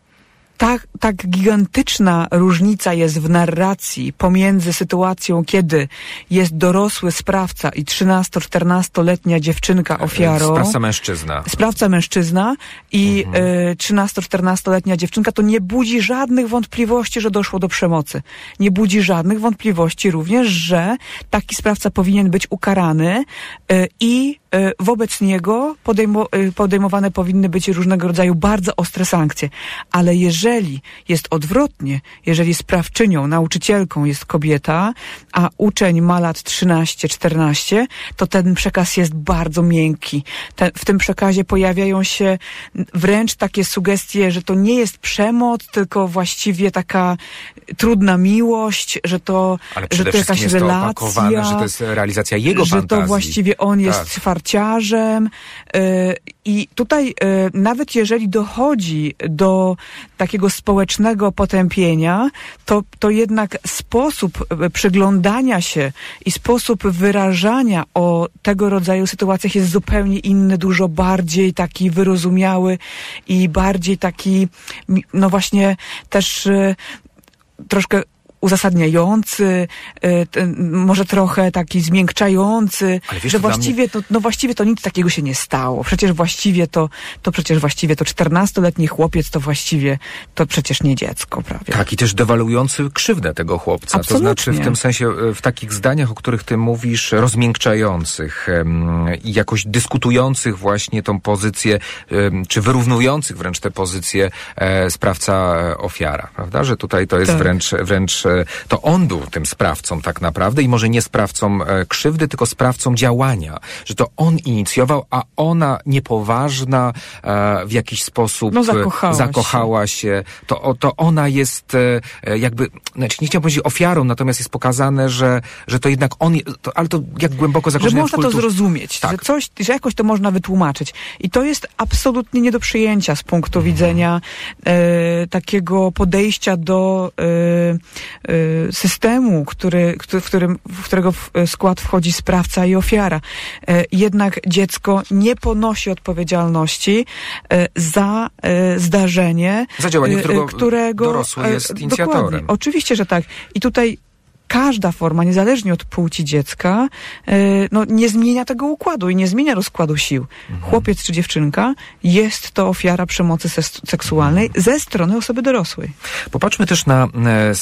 tak, tak gigantyczna różnica jest w narracji pomiędzy sytuacją, kiedy jest dorosły sprawca i 13-14-letnia dziewczynka ofiarą. Sprawca mężczyzna. Sprawca mężczyzna i Mhm. y, 13-14-letnia dziewczynka, to nie budzi żadnych wątpliwości, że doszło do przemocy. Nie budzi żadnych wątpliwości również, że taki sprawca powinien być ukarany y, i y, wobec niego podejmo, podejmowane powinny być różnego rodzaju bardzo ostre sankcje. Ale jeżeli jest odwrotnie, jeżeli sprawczynią, nauczycielką jest kobieta, a uczeń ma lat 13-14, to ten przekaz jest bardzo miękki. Te, w tym przekazie pojawiają się wręcz takie sugestie, że to nie jest przemoc, tylko właściwie taka trudna miłość, że to, że to jakaś jest to relacja opakowane, że to jest realizacja jego że fantazji. to właściwie on jest Tak. farciarzem. y, I tutaj y, nawet jeżeli dochodzi do takiego społecznego potępienia, to, to jednak sposób y, przyglądania się i sposób wyrażania o tego rodzaju sytuacjach jest zupełnie inny, dużo bardziej taki wyrozumiały i bardziej taki, no właśnie też y, troszkę uzasadniający, y, może trochę taki zmiękczający, wiesz, że właściwie to, no właściwie to nic takiego się nie stało. Przecież właściwie to, to przecież właściwie to 14-letni chłopiec to właściwie to przecież nie dziecko prawie. Tak, i też dewaluujący krzywdę tego chłopca. Absolutnie. To znaczy w tym sensie, e, w takich zdaniach, o których ty mówisz, rozmiękczających i jakoś dyskutujących właśnie tą pozycję, czy wyrównujących wręcz tę pozycję e, sprawca-ofiara, prawda? Że tutaj to jest Tak. wręcz, wręcz, e, to on był tym sprawcą tak naprawdę i może nie sprawcą e, krzywdy, tylko sprawcą działania. Że to on inicjował, a ona niepoważna e, w jakiś sposób No, e, zakochała się. zakochała się, to, to ona jest e, jakby, znaczy nie chciałbym powiedzieć ofiarą, natomiast jest pokazane, że, że to jednak on, to, ale to jak głęboko że zakorzenione w można to zrozumieć, Tak. że coś, że jakoś to można wytłumaczyć. I to jest absolutnie nie do przyjęcia z punktu Mhm. widzenia e, takiego podejścia do e, systemu, który, w, którym, w którego w skład wchodzi sprawca i ofiara. E, jednak dziecko nie ponosi odpowiedzialności za zdarzenie, Za działanie, którego którego dorosły jest inicjatorem. Dokładnie. Oczywiście, że tak. I tutaj każda forma, niezależnie od płci dziecka, e, no, nie zmienia tego układu i nie zmienia rozkładu sił. Mhm. Chłopiec czy dziewczynka jest to ofiara przemocy seksualnej Mhm. ze strony osoby dorosłej. Popatrzmy też na e, e,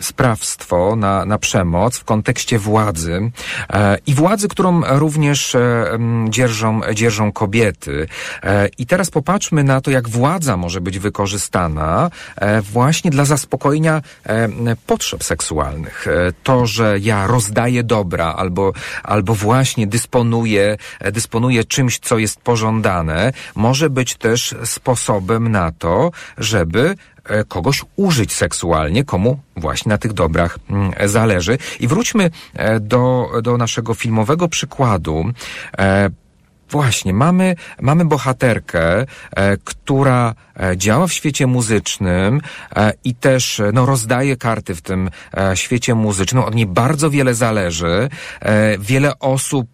sprawstwo, na, na przemoc w kontekście władzy e, i władzy, którą również e, dzierżą, dzierżą kobiety. E, I teraz popatrzmy na to, jak władza może być wykorzystana właśnie dla zaspokojenia potrzeb seksualnych. E, To, że ja rozdaję dobra albo, albo właśnie dysponuję, e, dysponuję czymś, co jest pożądane, może być też sposobem na to, żeby e, kogoś użyć seksualnie, komu właśnie na tych dobrach mm, zależy. I wróćmy do, do naszego filmowego przykładu. Właśnie, mamy, mamy bohaterkę, e, która e, działa w świecie muzycznym e, i też e, no, rozdaje karty w tym e, świecie muzycznym. Od niej bardzo wiele zależy. E, wiele osób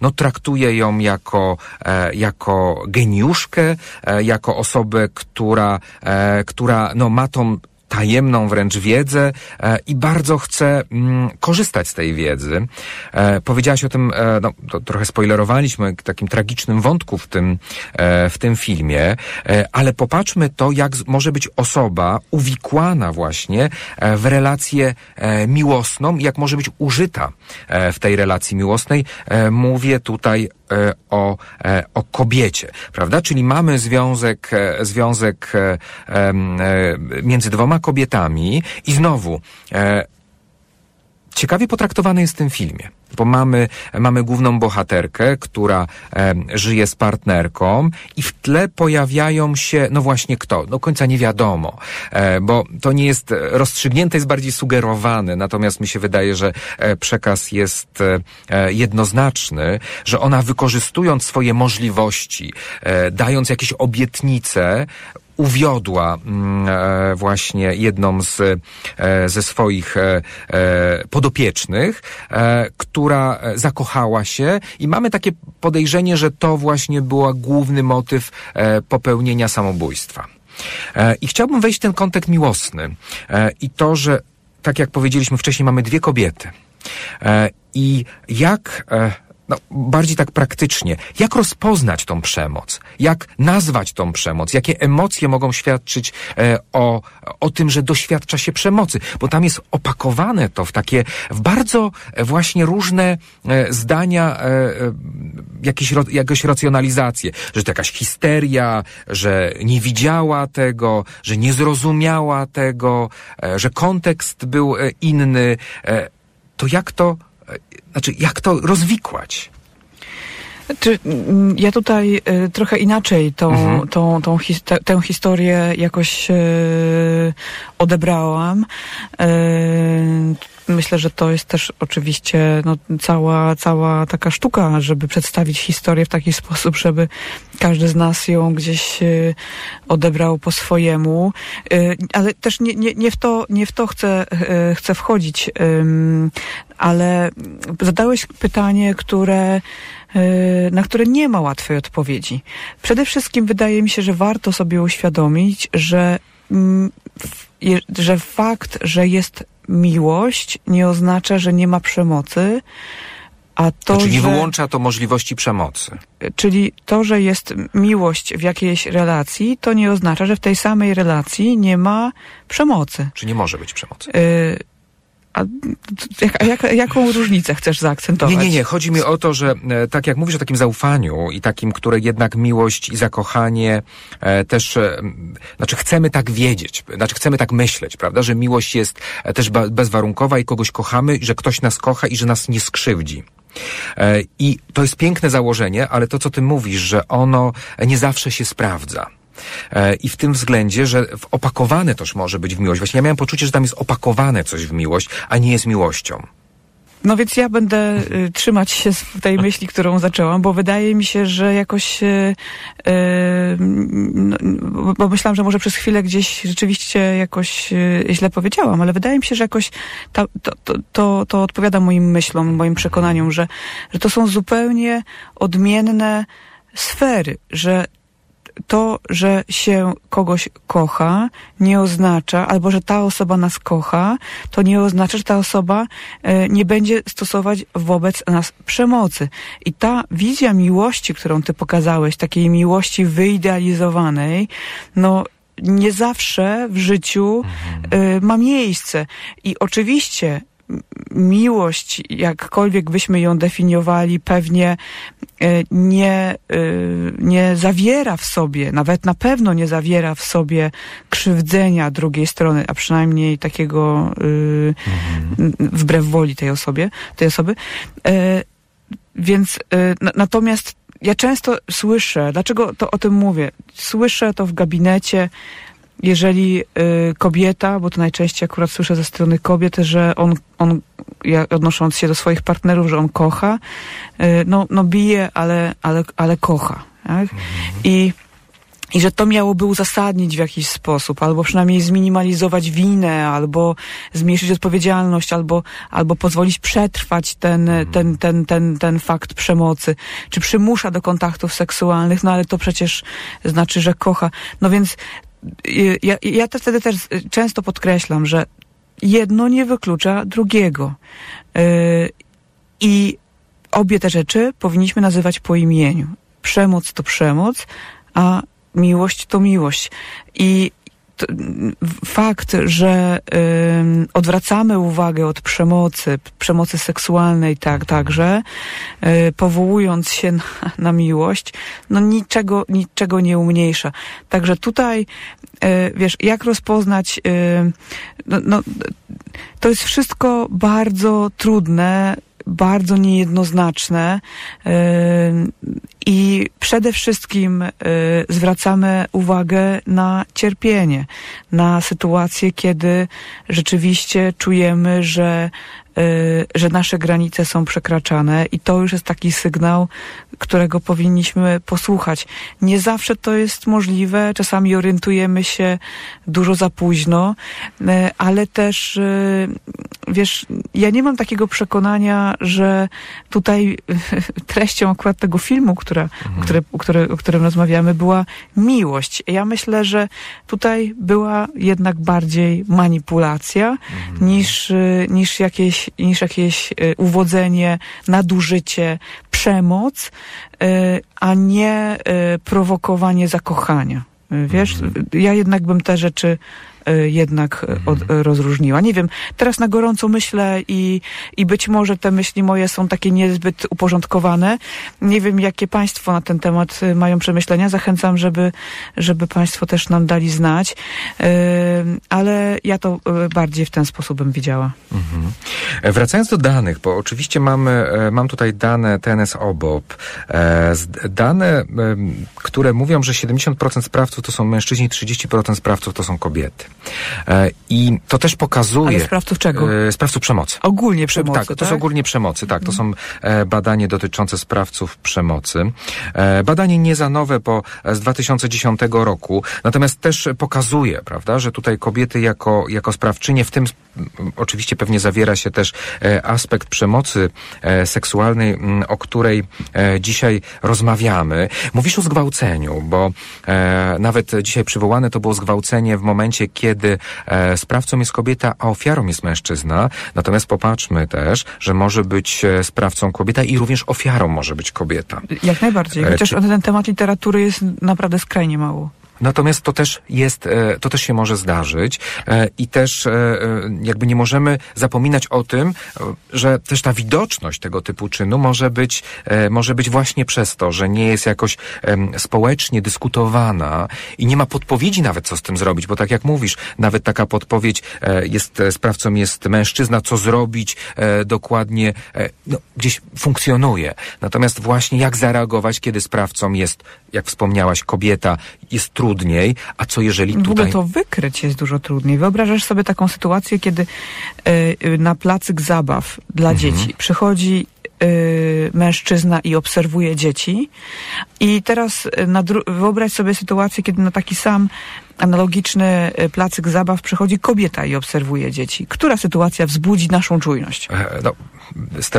no, traktuje ją jako, jako geniuszkę, jako osobę, która, która no, ma tą tajemną wręcz wiedzę e, i bardzo chce mm, korzystać z tej wiedzy. E, powiedziałaś o tym, e, no, trochę spoilerowaliśmy, takim tragicznym wątku w tym, w tym filmie, ale popatrzmy to, jak może być osoba uwikłana właśnie w relację miłosną jak może być użyta w tej relacji miłosnej. Mówię tutaj o, e, o kobiecie, prawda? Czyli mamy związek, e, związek e, e, między dwoma kobietami i znowu e, ciekawie potraktowany jest w tym filmie, bo mamy, mamy główną bohaterkę, która e, żyje z partnerką i w tle pojawiają się, no właśnie kto, do końca nie wiadomo, e, bo to nie jest rozstrzygnięte, jest bardziej sugerowane, natomiast mi się wydaje, że e, przekaz jest e, e, jednoznaczny, że ona wykorzystując swoje możliwości, e, dając jakieś obietnice, uwiodła mm, e, właśnie jedną z, e, ze swoich e, podopiecznych, która zakochała się i mamy takie podejrzenie, że to właśnie był główny motyw popełnienia samobójstwa. I chciałbym wejść w ten kontekst miłosny. I to, że tak jak powiedzieliśmy wcześniej, mamy dwie kobiety. I jak no, bardziej tak praktycznie, jak rozpoznać tą przemoc, jak nazwać tą przemoc, jakie emocje mogą świadczyć e, o, o tym, że doświadcza się przemocy, bo tam jest opakowane to w takie, w bardzo e, właśnie różne e, zdania, e, e, jakieś, ro, jakąś racjonalizację, że to jakaś histeria, że nie widziała tego, że nie zrozumiała tego, e, że kontekst był inny, to jak to znaczy, jak to rozwikłać? Czy, mm, ja tutaj y, trochę inaczej tą, mhm. tą, tą te, tę historię jakoś y, odebrałam. Myślę, że to jest też oczywiście no, cała, cała taka sztuka, żeby przedstawić historię w taki sposób, żeby każdy z nas ją gdzieś y, odebrał po swojemu. Y, ale też nie, nie, nie, w to, nie w to chcę, y, chcę wchodzić, ale zadałeś pytanie, które na które nie ma łatwej odpowiedzi. Przede wszystkim wydaje mi się, że warto sobie uświadomić, że, mm, że fakt, że jest miłość nie oznacza, że nie ma przemocy, a to, znaczy nie że, wyłącza to możliwości przemocy. Czyli to, że jest miłość w jakiejś relacji, to nie oznacza, że w tej samej relacji nie ma przemocy. Czy nie może być przemocy? Y a jak, jak, jaką różnicę chcesz zaakcentować? Nie, nie, nie. Chodzi mi o to, że e, tak jak mówisz o takim zaufaniu i takim, które jednak miłość i zakochanie e, też, e, znaczy chcemy tak wiedzieć, znaczy chcemy tak myśleć, prawda, że miłość jest e, też bezwarunkowa i kogoś kochamy, że ktoś nas kocha i że nas nie skrzywdzi. E, I to jest piękne założenie, ale to, co ty mówisz, że ono nie zawsze się sprawdza. E, I w tym względzie, że opakowane też może być w miłość. Właśnie ja miałem poczucie, że tam jest opakowane coś w miłość, a nie jest miłością. No więc ja będę y, trzymać się tej myśli, którą zaczęłam, bo wydaje mi się, że jakoś, y, y, no, bo myślałam, że może przez chwilę gdzieś rzeczywiście jakoś źle powiedziałam, ale wydaje mi się, że jakoś to, to, to, to odpowiada moim myślom, moim przekonaniom, że, że to są zupełnie odmienne sfery, że to, że się kogoś kocha, nie oznacza, albo że ta osoba nas kocha, to nie oznacza, że ta osoba e, nie będzie stosować wobec nas przemocy. I ta wizja miłości, którą ty pokazałeś, takiej miłości wyidealizowanej, no nie zawsze w życiu y, ma miejsce. I oczywiście miłość, jakkolwiek byśmy ją definiowali, pewnie e, nie, e, nie zawiera w sobie, nawet na pewno nie zawiera w sobie krzywdzenia drugiej strony, a przynajmniej takiego mhm. wbrew woli tej osobie, tej osoby. E, więc natomiast ja często słyszę, dlaczego to o tym mówię? Słyszę to w gabinecie, jeżeli y, kobieta, bo to najczęściej akurat słyszę ze strony kobiet, że on, on ja, odnosząc się do swoich partnerów, że on kocha, y, no, no bije, ale, ale, ale kocha. Tak? Mhm. I i że to miałoby uzasadnić w jakiś sposób, albo przynajmniej zminimalizować winę, albo zmniejszyć odpowiedzialność, albo, albo pozwolić przetrwać ten, mhm. ten, ten, ten, ten fakt przemocy, czy przymusza do kontaktów seksualnych, no ale to przecież znaczy, że kocha. No więc ja, ja to wtedy też często podkreślam, że jedno nie wyklucza drugiego. Yy, I obie te rzeczy powinniśmy nazywać po imieniu. Przemoc to przemoc, a miłość to miłość. I fakt, że y, odwracamy uwagę od przemocy, przemocy seksualnej tak, także, y, powołując się na, na, miłość, no niczego, niczego nie umniejsza. Także tutaj, y, wiesz, jak rozpoznać, no, no, to jest wszystko bardzo trudne, bardzo niejednoznaczne i przede wszystkim zwracamy uwagę na cierpienie, na sytuację, kiedy rzeczywiście czujemy, że że nasze granice są przekraczane i to już jest taki sygnał, którego powinniśmy posłuchać. Nie zawsze to jest możliwe, czasami orientujemy się dużo za późno, ale też wiesz, ja nie mam takiego przekonania, że tutaj treścią akurat tego filmu, która, mhm. które, które, o którym rozmawiamy, była miłość. Ja myślę, że tutaj była jednak bardziej manipulacja mhm. niż, niż, jakieś, niż jakieś e, uwodzenie, nadużycie, przemoc, e, a nie e, prowokowanie zakochania. Wiesz, mhm. ja jednak bym te rzeczy jednak e, od, mhm. rozróżniła. Nie wiem, teraz na gorąco myślę i, i być może te myśli moje są takie niezbyt uporządkowane. Nie wiem, jakie Państwo na ten temat e, mają przemyślenia. Zachęcam, żeby, żeby Państwo też nam dali znać. Ale ja to bardziej w ten sposób bym widziała. Mhm. Wracając do danych, bo oczywiście mamy, mam tutaj dane TNS OBOP. Dane, które mówią, że 70% sprawców to są mężczyźni, 30% sprawców to są kobiety. E, I to też pokazuje... Ale sprawców czego? E, sprawców przemocy. Ogólnie przemocy, Tak, to tak? są ogólnie przemocy, tak. To są e, badanie dotyczące sprawców przemocy. Badanie nie za nowe, bo z 2010 roku, natomiast też pokazuje, prawda, że tutaj kobiety jako, jako sprawczynie, w tym oczywiście pewnie zawiera się też aspekt przemocy seksualnej, o której dzisiaj rozmawiamy. Mówisz o zgwałceniu, bo nawet dzisiaj przywołane to było zgwałcenie w momencie, kiedy e, sprawcą jest kobieta, a ofiarą jest mężczyzna. Natomiast popatrzmy też, że może być e, sprawcą kobieta i również ofiarą może być kobieta. Jak najbardziej. E, Chociaż e, ten temat literatury jest naprawdę skrajnie mało. Natomiast to też jest, e, to też się może zdarzyć e, i też e, jakby nie możemy zapominać o tym, że też ta widoczność tego typu czynu może być, może być właśnie przez to, że nie jest jakoś społecznie dyskutowana i nie ma podpowiedzi nawet, co z tym zrobić, bo tak jak mówisz, nawet taka podpowiedź jest, sprawcą jest mężczyzna, co zrobić dokładnie, no, gdzieś funkcjonuje. Natomiast właśnie jak zareagować, kiedy sprawcą jest, jak wspomniałaś, kobieta, jest trudniej, a co jeżeli tutaj... W ogóle to wykryć jest dużo trudniej. Wyobrażasz sobie taką sytuację, kiedy y, na placyk zabaw dla mhm. dzieci przychodzi y, mężczyzna i obserwuje dzieci. I teraz na wyobraź sobie sytuację, kiedy na taki sam analogiczny placyk zabaw przychodzi kobieta i obserwuje dzieci. Która sytuacja wzbudzi naszą czujność? E, no.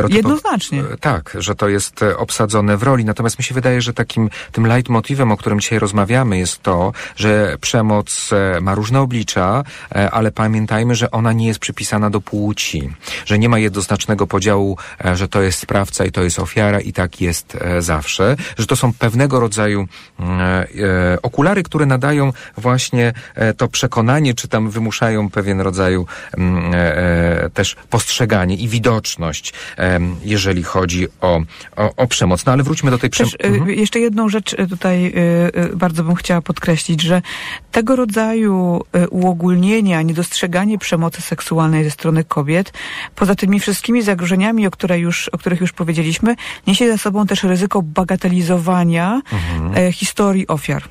Jednoznacznie. E, tak, że to jest e, obsadzone w roli. Natomiast mi się wydaje, że takim tym leitmotywem, o którym dzisiaj rozmawiamy, jest to, że przemoc e, ma różne oblicza, ale pamiętajmy, że ona nie jest przypisana do płci. Że nie ma jednoznacznego podziału, że to jest sprawca i to jest ofiara i tak jest zawsze. Że to są pewnego rodzaju mm, okulary, które nadają właśnie to przekonanie, czy tam wymuszają pewien rodzaju mm, też postrzeganie i widoczność jeżeli chodzi o, o, o przemoc. No ale wróćmy do tej przemocy. Mhm. Jeszcze jedną rzecz e, tutaj e, e, bardzo bym chciała podkreślić, że tego rodzaju uogólnienia, niedostrzeganie przemocy seksualnej ze strony kobiet, poza tymi wszystkimi zagrożeniami, o, które już, o których już powiedzieliśmy, niesie za sobą też ryzyko bagatelizowania mhm. historii ofiar.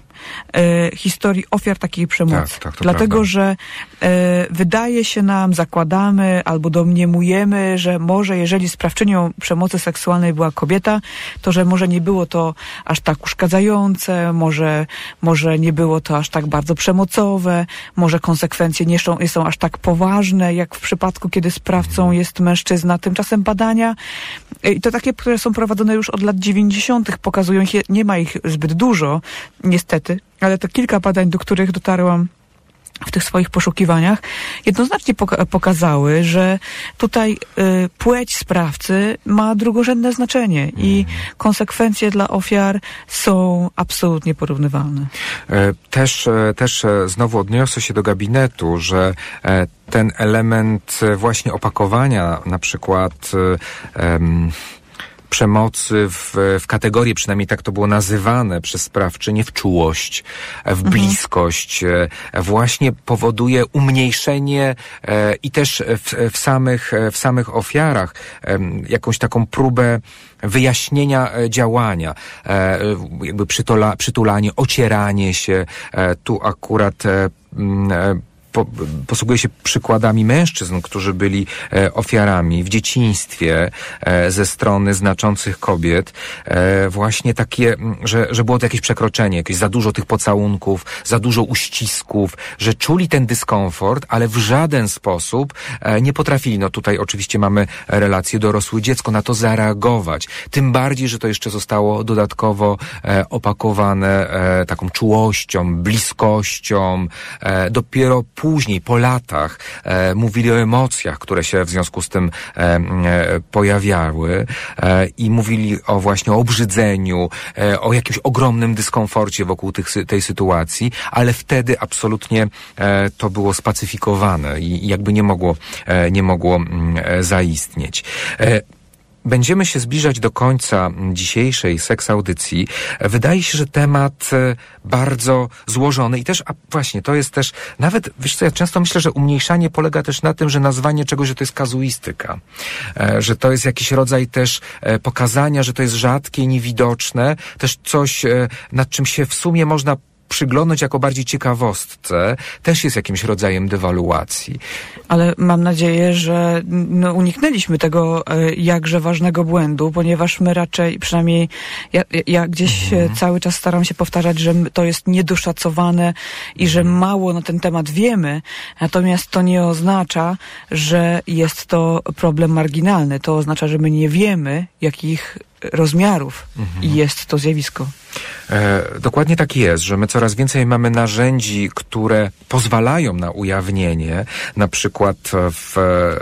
E, historii ofiar takiej przemocy. Tak, tak, Dlatego, prawda. że e, wydaje się nam, zakładamy albo domniemujemy, że może jeżeli sprawczynią przemocy seksualnej była kobieta, to że może nie było to aż tak uszkadzające, może, może nie było to aż tak bardzo przemocowe, może konsekwencje nie są, nie są aż tak poważne, jak w przypadku, kiedy sprawcą mhm. jest mężczyzna. Tymczasem badania, e, i to takie, które są prowadzone już od lat 90., pokazują, nie ma ich zbyt dużo, niestety, ale to kilka badań, do których dotarłam w tych swoich poszukiwaniach, jednoznacznie poka pokazały, że tutaj y, płeć sprawcy ma drugorzędne znaczenie mm. i mhm. konsekwencje dla ofiar są absolutnie porównywalne. E, też, e, też e, znowu odniosę się do gabinetu, że ten element właśnie opakowania na przykład przemocy w, w kategorię, przynajmniej tak to było nazywane przez sprawczynię, w czułość, w mhm. bliskość, mhm. właśnie powoduje umniejszenie e, i też w, w, samych, w samych ofiarach jakąś taką próbę wyjaśnienia działania, jakby przytula, przytulanie, ocieranie się. Tu akurat po, posługuje się przykładami mężczyzn, którzy byli e, ofiarami w dzieciństwie e, ze strony znaczących kobiet, e, właśnie takie, że, że było to jakieś przekroczenie, jakieś za dużo tych pocałunków, za dużo uścisków, że czuli ten dyskomfort, ale w żaden sposób nie potrafili, no tutaj oczywiście mamy relację dorosły dziecko, na to zareagować. Tym bardziej, że to jeszcze zostało dodatkowo opakowane taką czułością, bliskością. Dopiero później, po latach, e, mówili o emocjach, które się w związku z tym e, e, pojawiały e, i mówili o właśnie obrzydzeniu, e, o jakimś ogromnym dyskomforcie wokół tych, tej sytuacji, ale wtedy absolutnie e, to było spacyfikowane i, i jakby nie mogło, nie mogło mm, zaistnieć. Będziemy się zbliżać do końca dzisiejszej seks audycji. Wydaje się, że temat e, bardzo złożony i też, a właśnie, to jest też, nawet, wiesz co, ja często myślę, że umniejszanie polega też na tym, że nazwanie czegoś, że to jest kazuistyka, e, że to jest jakiś rodzaj też e, pokazania, że to jest rzadkie, niewidoczne, też coś, nad czym się w sumie można przyglądać jako bardziej ciekawostce, też jest jakimś rodzajem dewaluacji. Ale mam nadzieję, że no, uniknęliśmy tego e, jakże ważnego błędu, ponieważ my raczej, przynajmniej ja, ja gdzieś mhm. cały czas staram się powtarzać, że to jest niedoszacowane i że mhm. mało na ten temat wiemy, natomiast to nie oznacza, że jest to problem marginalny. To oznacza, że my nie wiemy, jakich rozmiarów mhm. i jest to zjawisko. E, dokładnie tak jest, że my coraz więcej mamy narzędzi, które pozwalają na ujawnienie, na przykład w,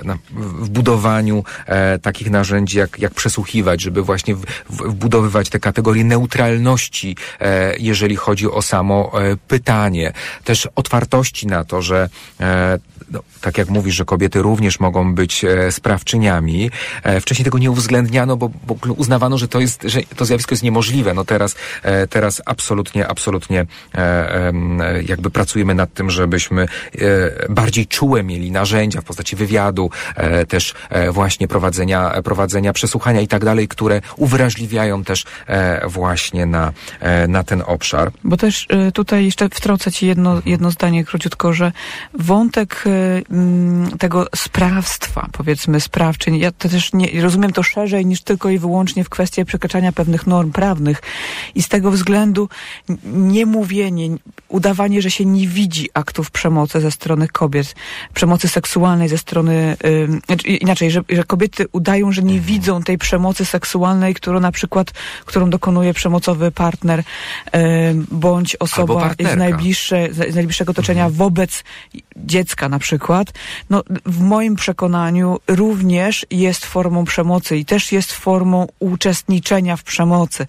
na, w budowaniu e, takich narzędzi, jak, jak przesłuchiwać, żeby właśnie w, wbudowywać te kategorie neutralności, e, jeżeli chodzi o samo e, pytanie. Też otwartości na to, że e, no, tak jak mówisz, że kobiety również mogą być e, sprawczyniami. Wcześniej tego nie uwzględniano, bo, bo uznawano, że to jest, że to zjawisko jest niemożliwe. No teraz, e, teraz absolutnie, absolutnie e, jakby pracujemy nad tym, żebyśmy e, bardziej czułe mieli narzędzia w postaci wywiadu, też właśnie prowadzenia, prowadzenia przesłuchania i tak dalej, które uwrażliwiają też właśnie na, na ten obszar. Bo też tutaj jeszcze wtrącę Ci jedno, jedno zdanie króciutko, że wątek tego sprawstwa, powiedzmy, sprawczyń. Ja to też nie, rozumiem to szerzej niż tylko i wyłącznie w kwestii przekraczania pewnych norm prawnych. I z tego względu nie mówienie, udawanie, że się nie widzi aktów przemocy ze strony kobiet, przemocy seksualnej ze strony, yy, inaczej, że, że kobiety udają, że nie mhm. widzą tej przemocy seksualnej, którą na przykład, którą dokonuje przemocowy partner, yy, bądź osoba z, najbliższe, z najbliższego otoczenia mhm. wobec dziecka na przykład, no w moim przekonaniu również jest formą przemocy i też jest formą uczestniczenia w przemocy.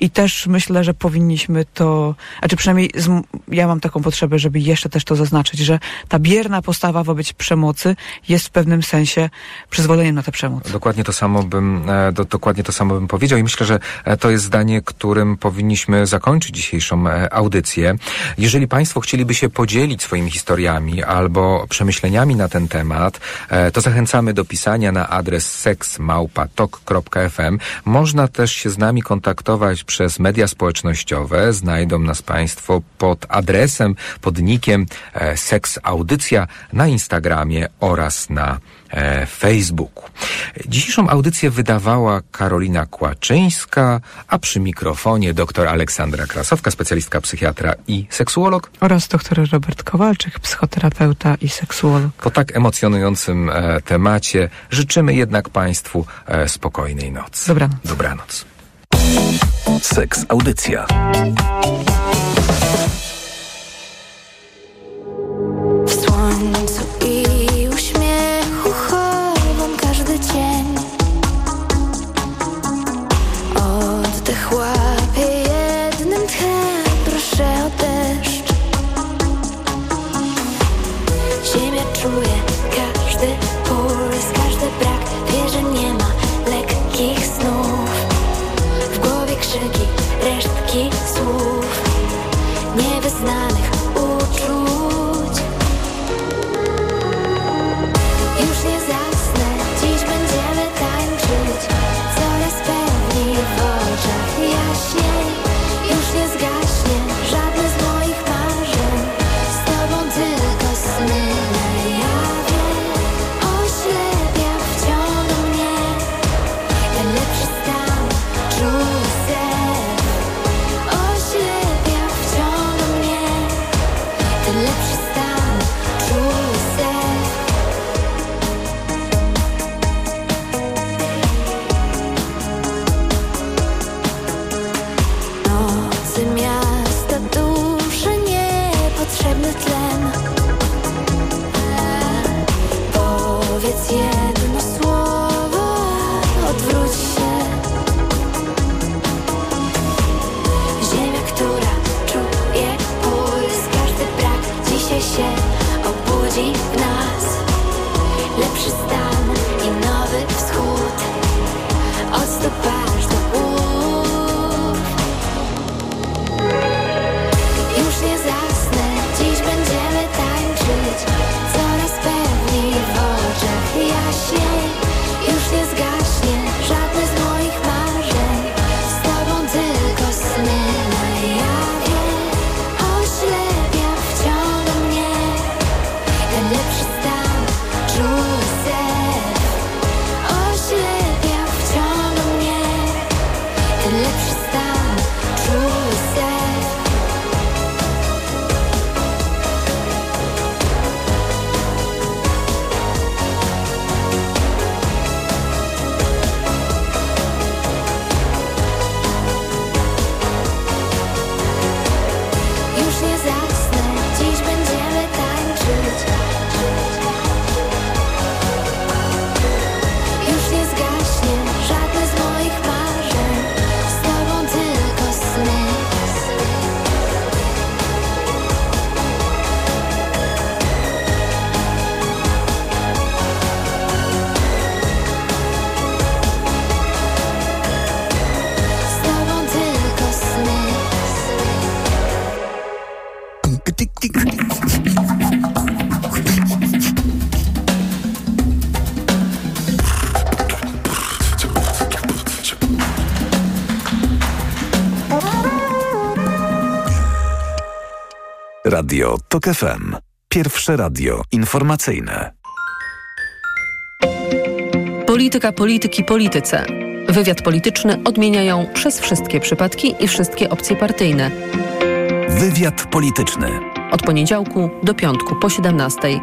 I też myślę, że powinniśmy to, znaczy przynajmniej z, ja mam taką potrzebę, żeby jeszcze też to zaznaczyć, że ta bierna postawa wobec przemocy jest w pewnym sensie przyzwoleniem na tę przemoc. Dokładnie to samo bym, e, do, dokładnie to samo bym powiedział i myślę, że e, to jest zdanie, którym powinniśmy zakończyć dzisiejszą e, audycję. Jeżeli Państwo chcieliby się podzielić swoimi historiami albo przemyśleniami na ten temat, to zachęcamy do pisania na adres seksmałpatok.fm. Można też się z nami kontaktować przez media społecznościowe. Znajdą nas Państwo pod adresem, pod nikiem e, Seks Audycja na Instagramie oraz na Facebooku. Dzisiejszą audycję wydawała Karolina Kłaczyńska, a przy mikrofonie dr Aleksandra Krasowka, specjalistka psychiatra i seksuolog. Oraz dr Robert Kowalczyk, psychoterapeuta i seksuolog. Po tak emocjonującym e, temacie życzymy jednak Państwu e, spokojnej nocy. Dobranoc. Dobranoc. Seks Audycja. Radio TOK FM. Pierwsze radio informacyjne. Polityka, polityki, polityce. Wywiad polityczny odmieniają przez wszystkie przypadki i wszystkie opcje partyjne. Wywiad polityczny. Od poniedziałku do piątku po 17.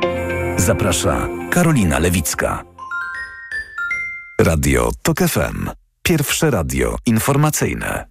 Zaprasza Karolina Lewicka. Radio TOK FM. Pierwsze radio informacyjne.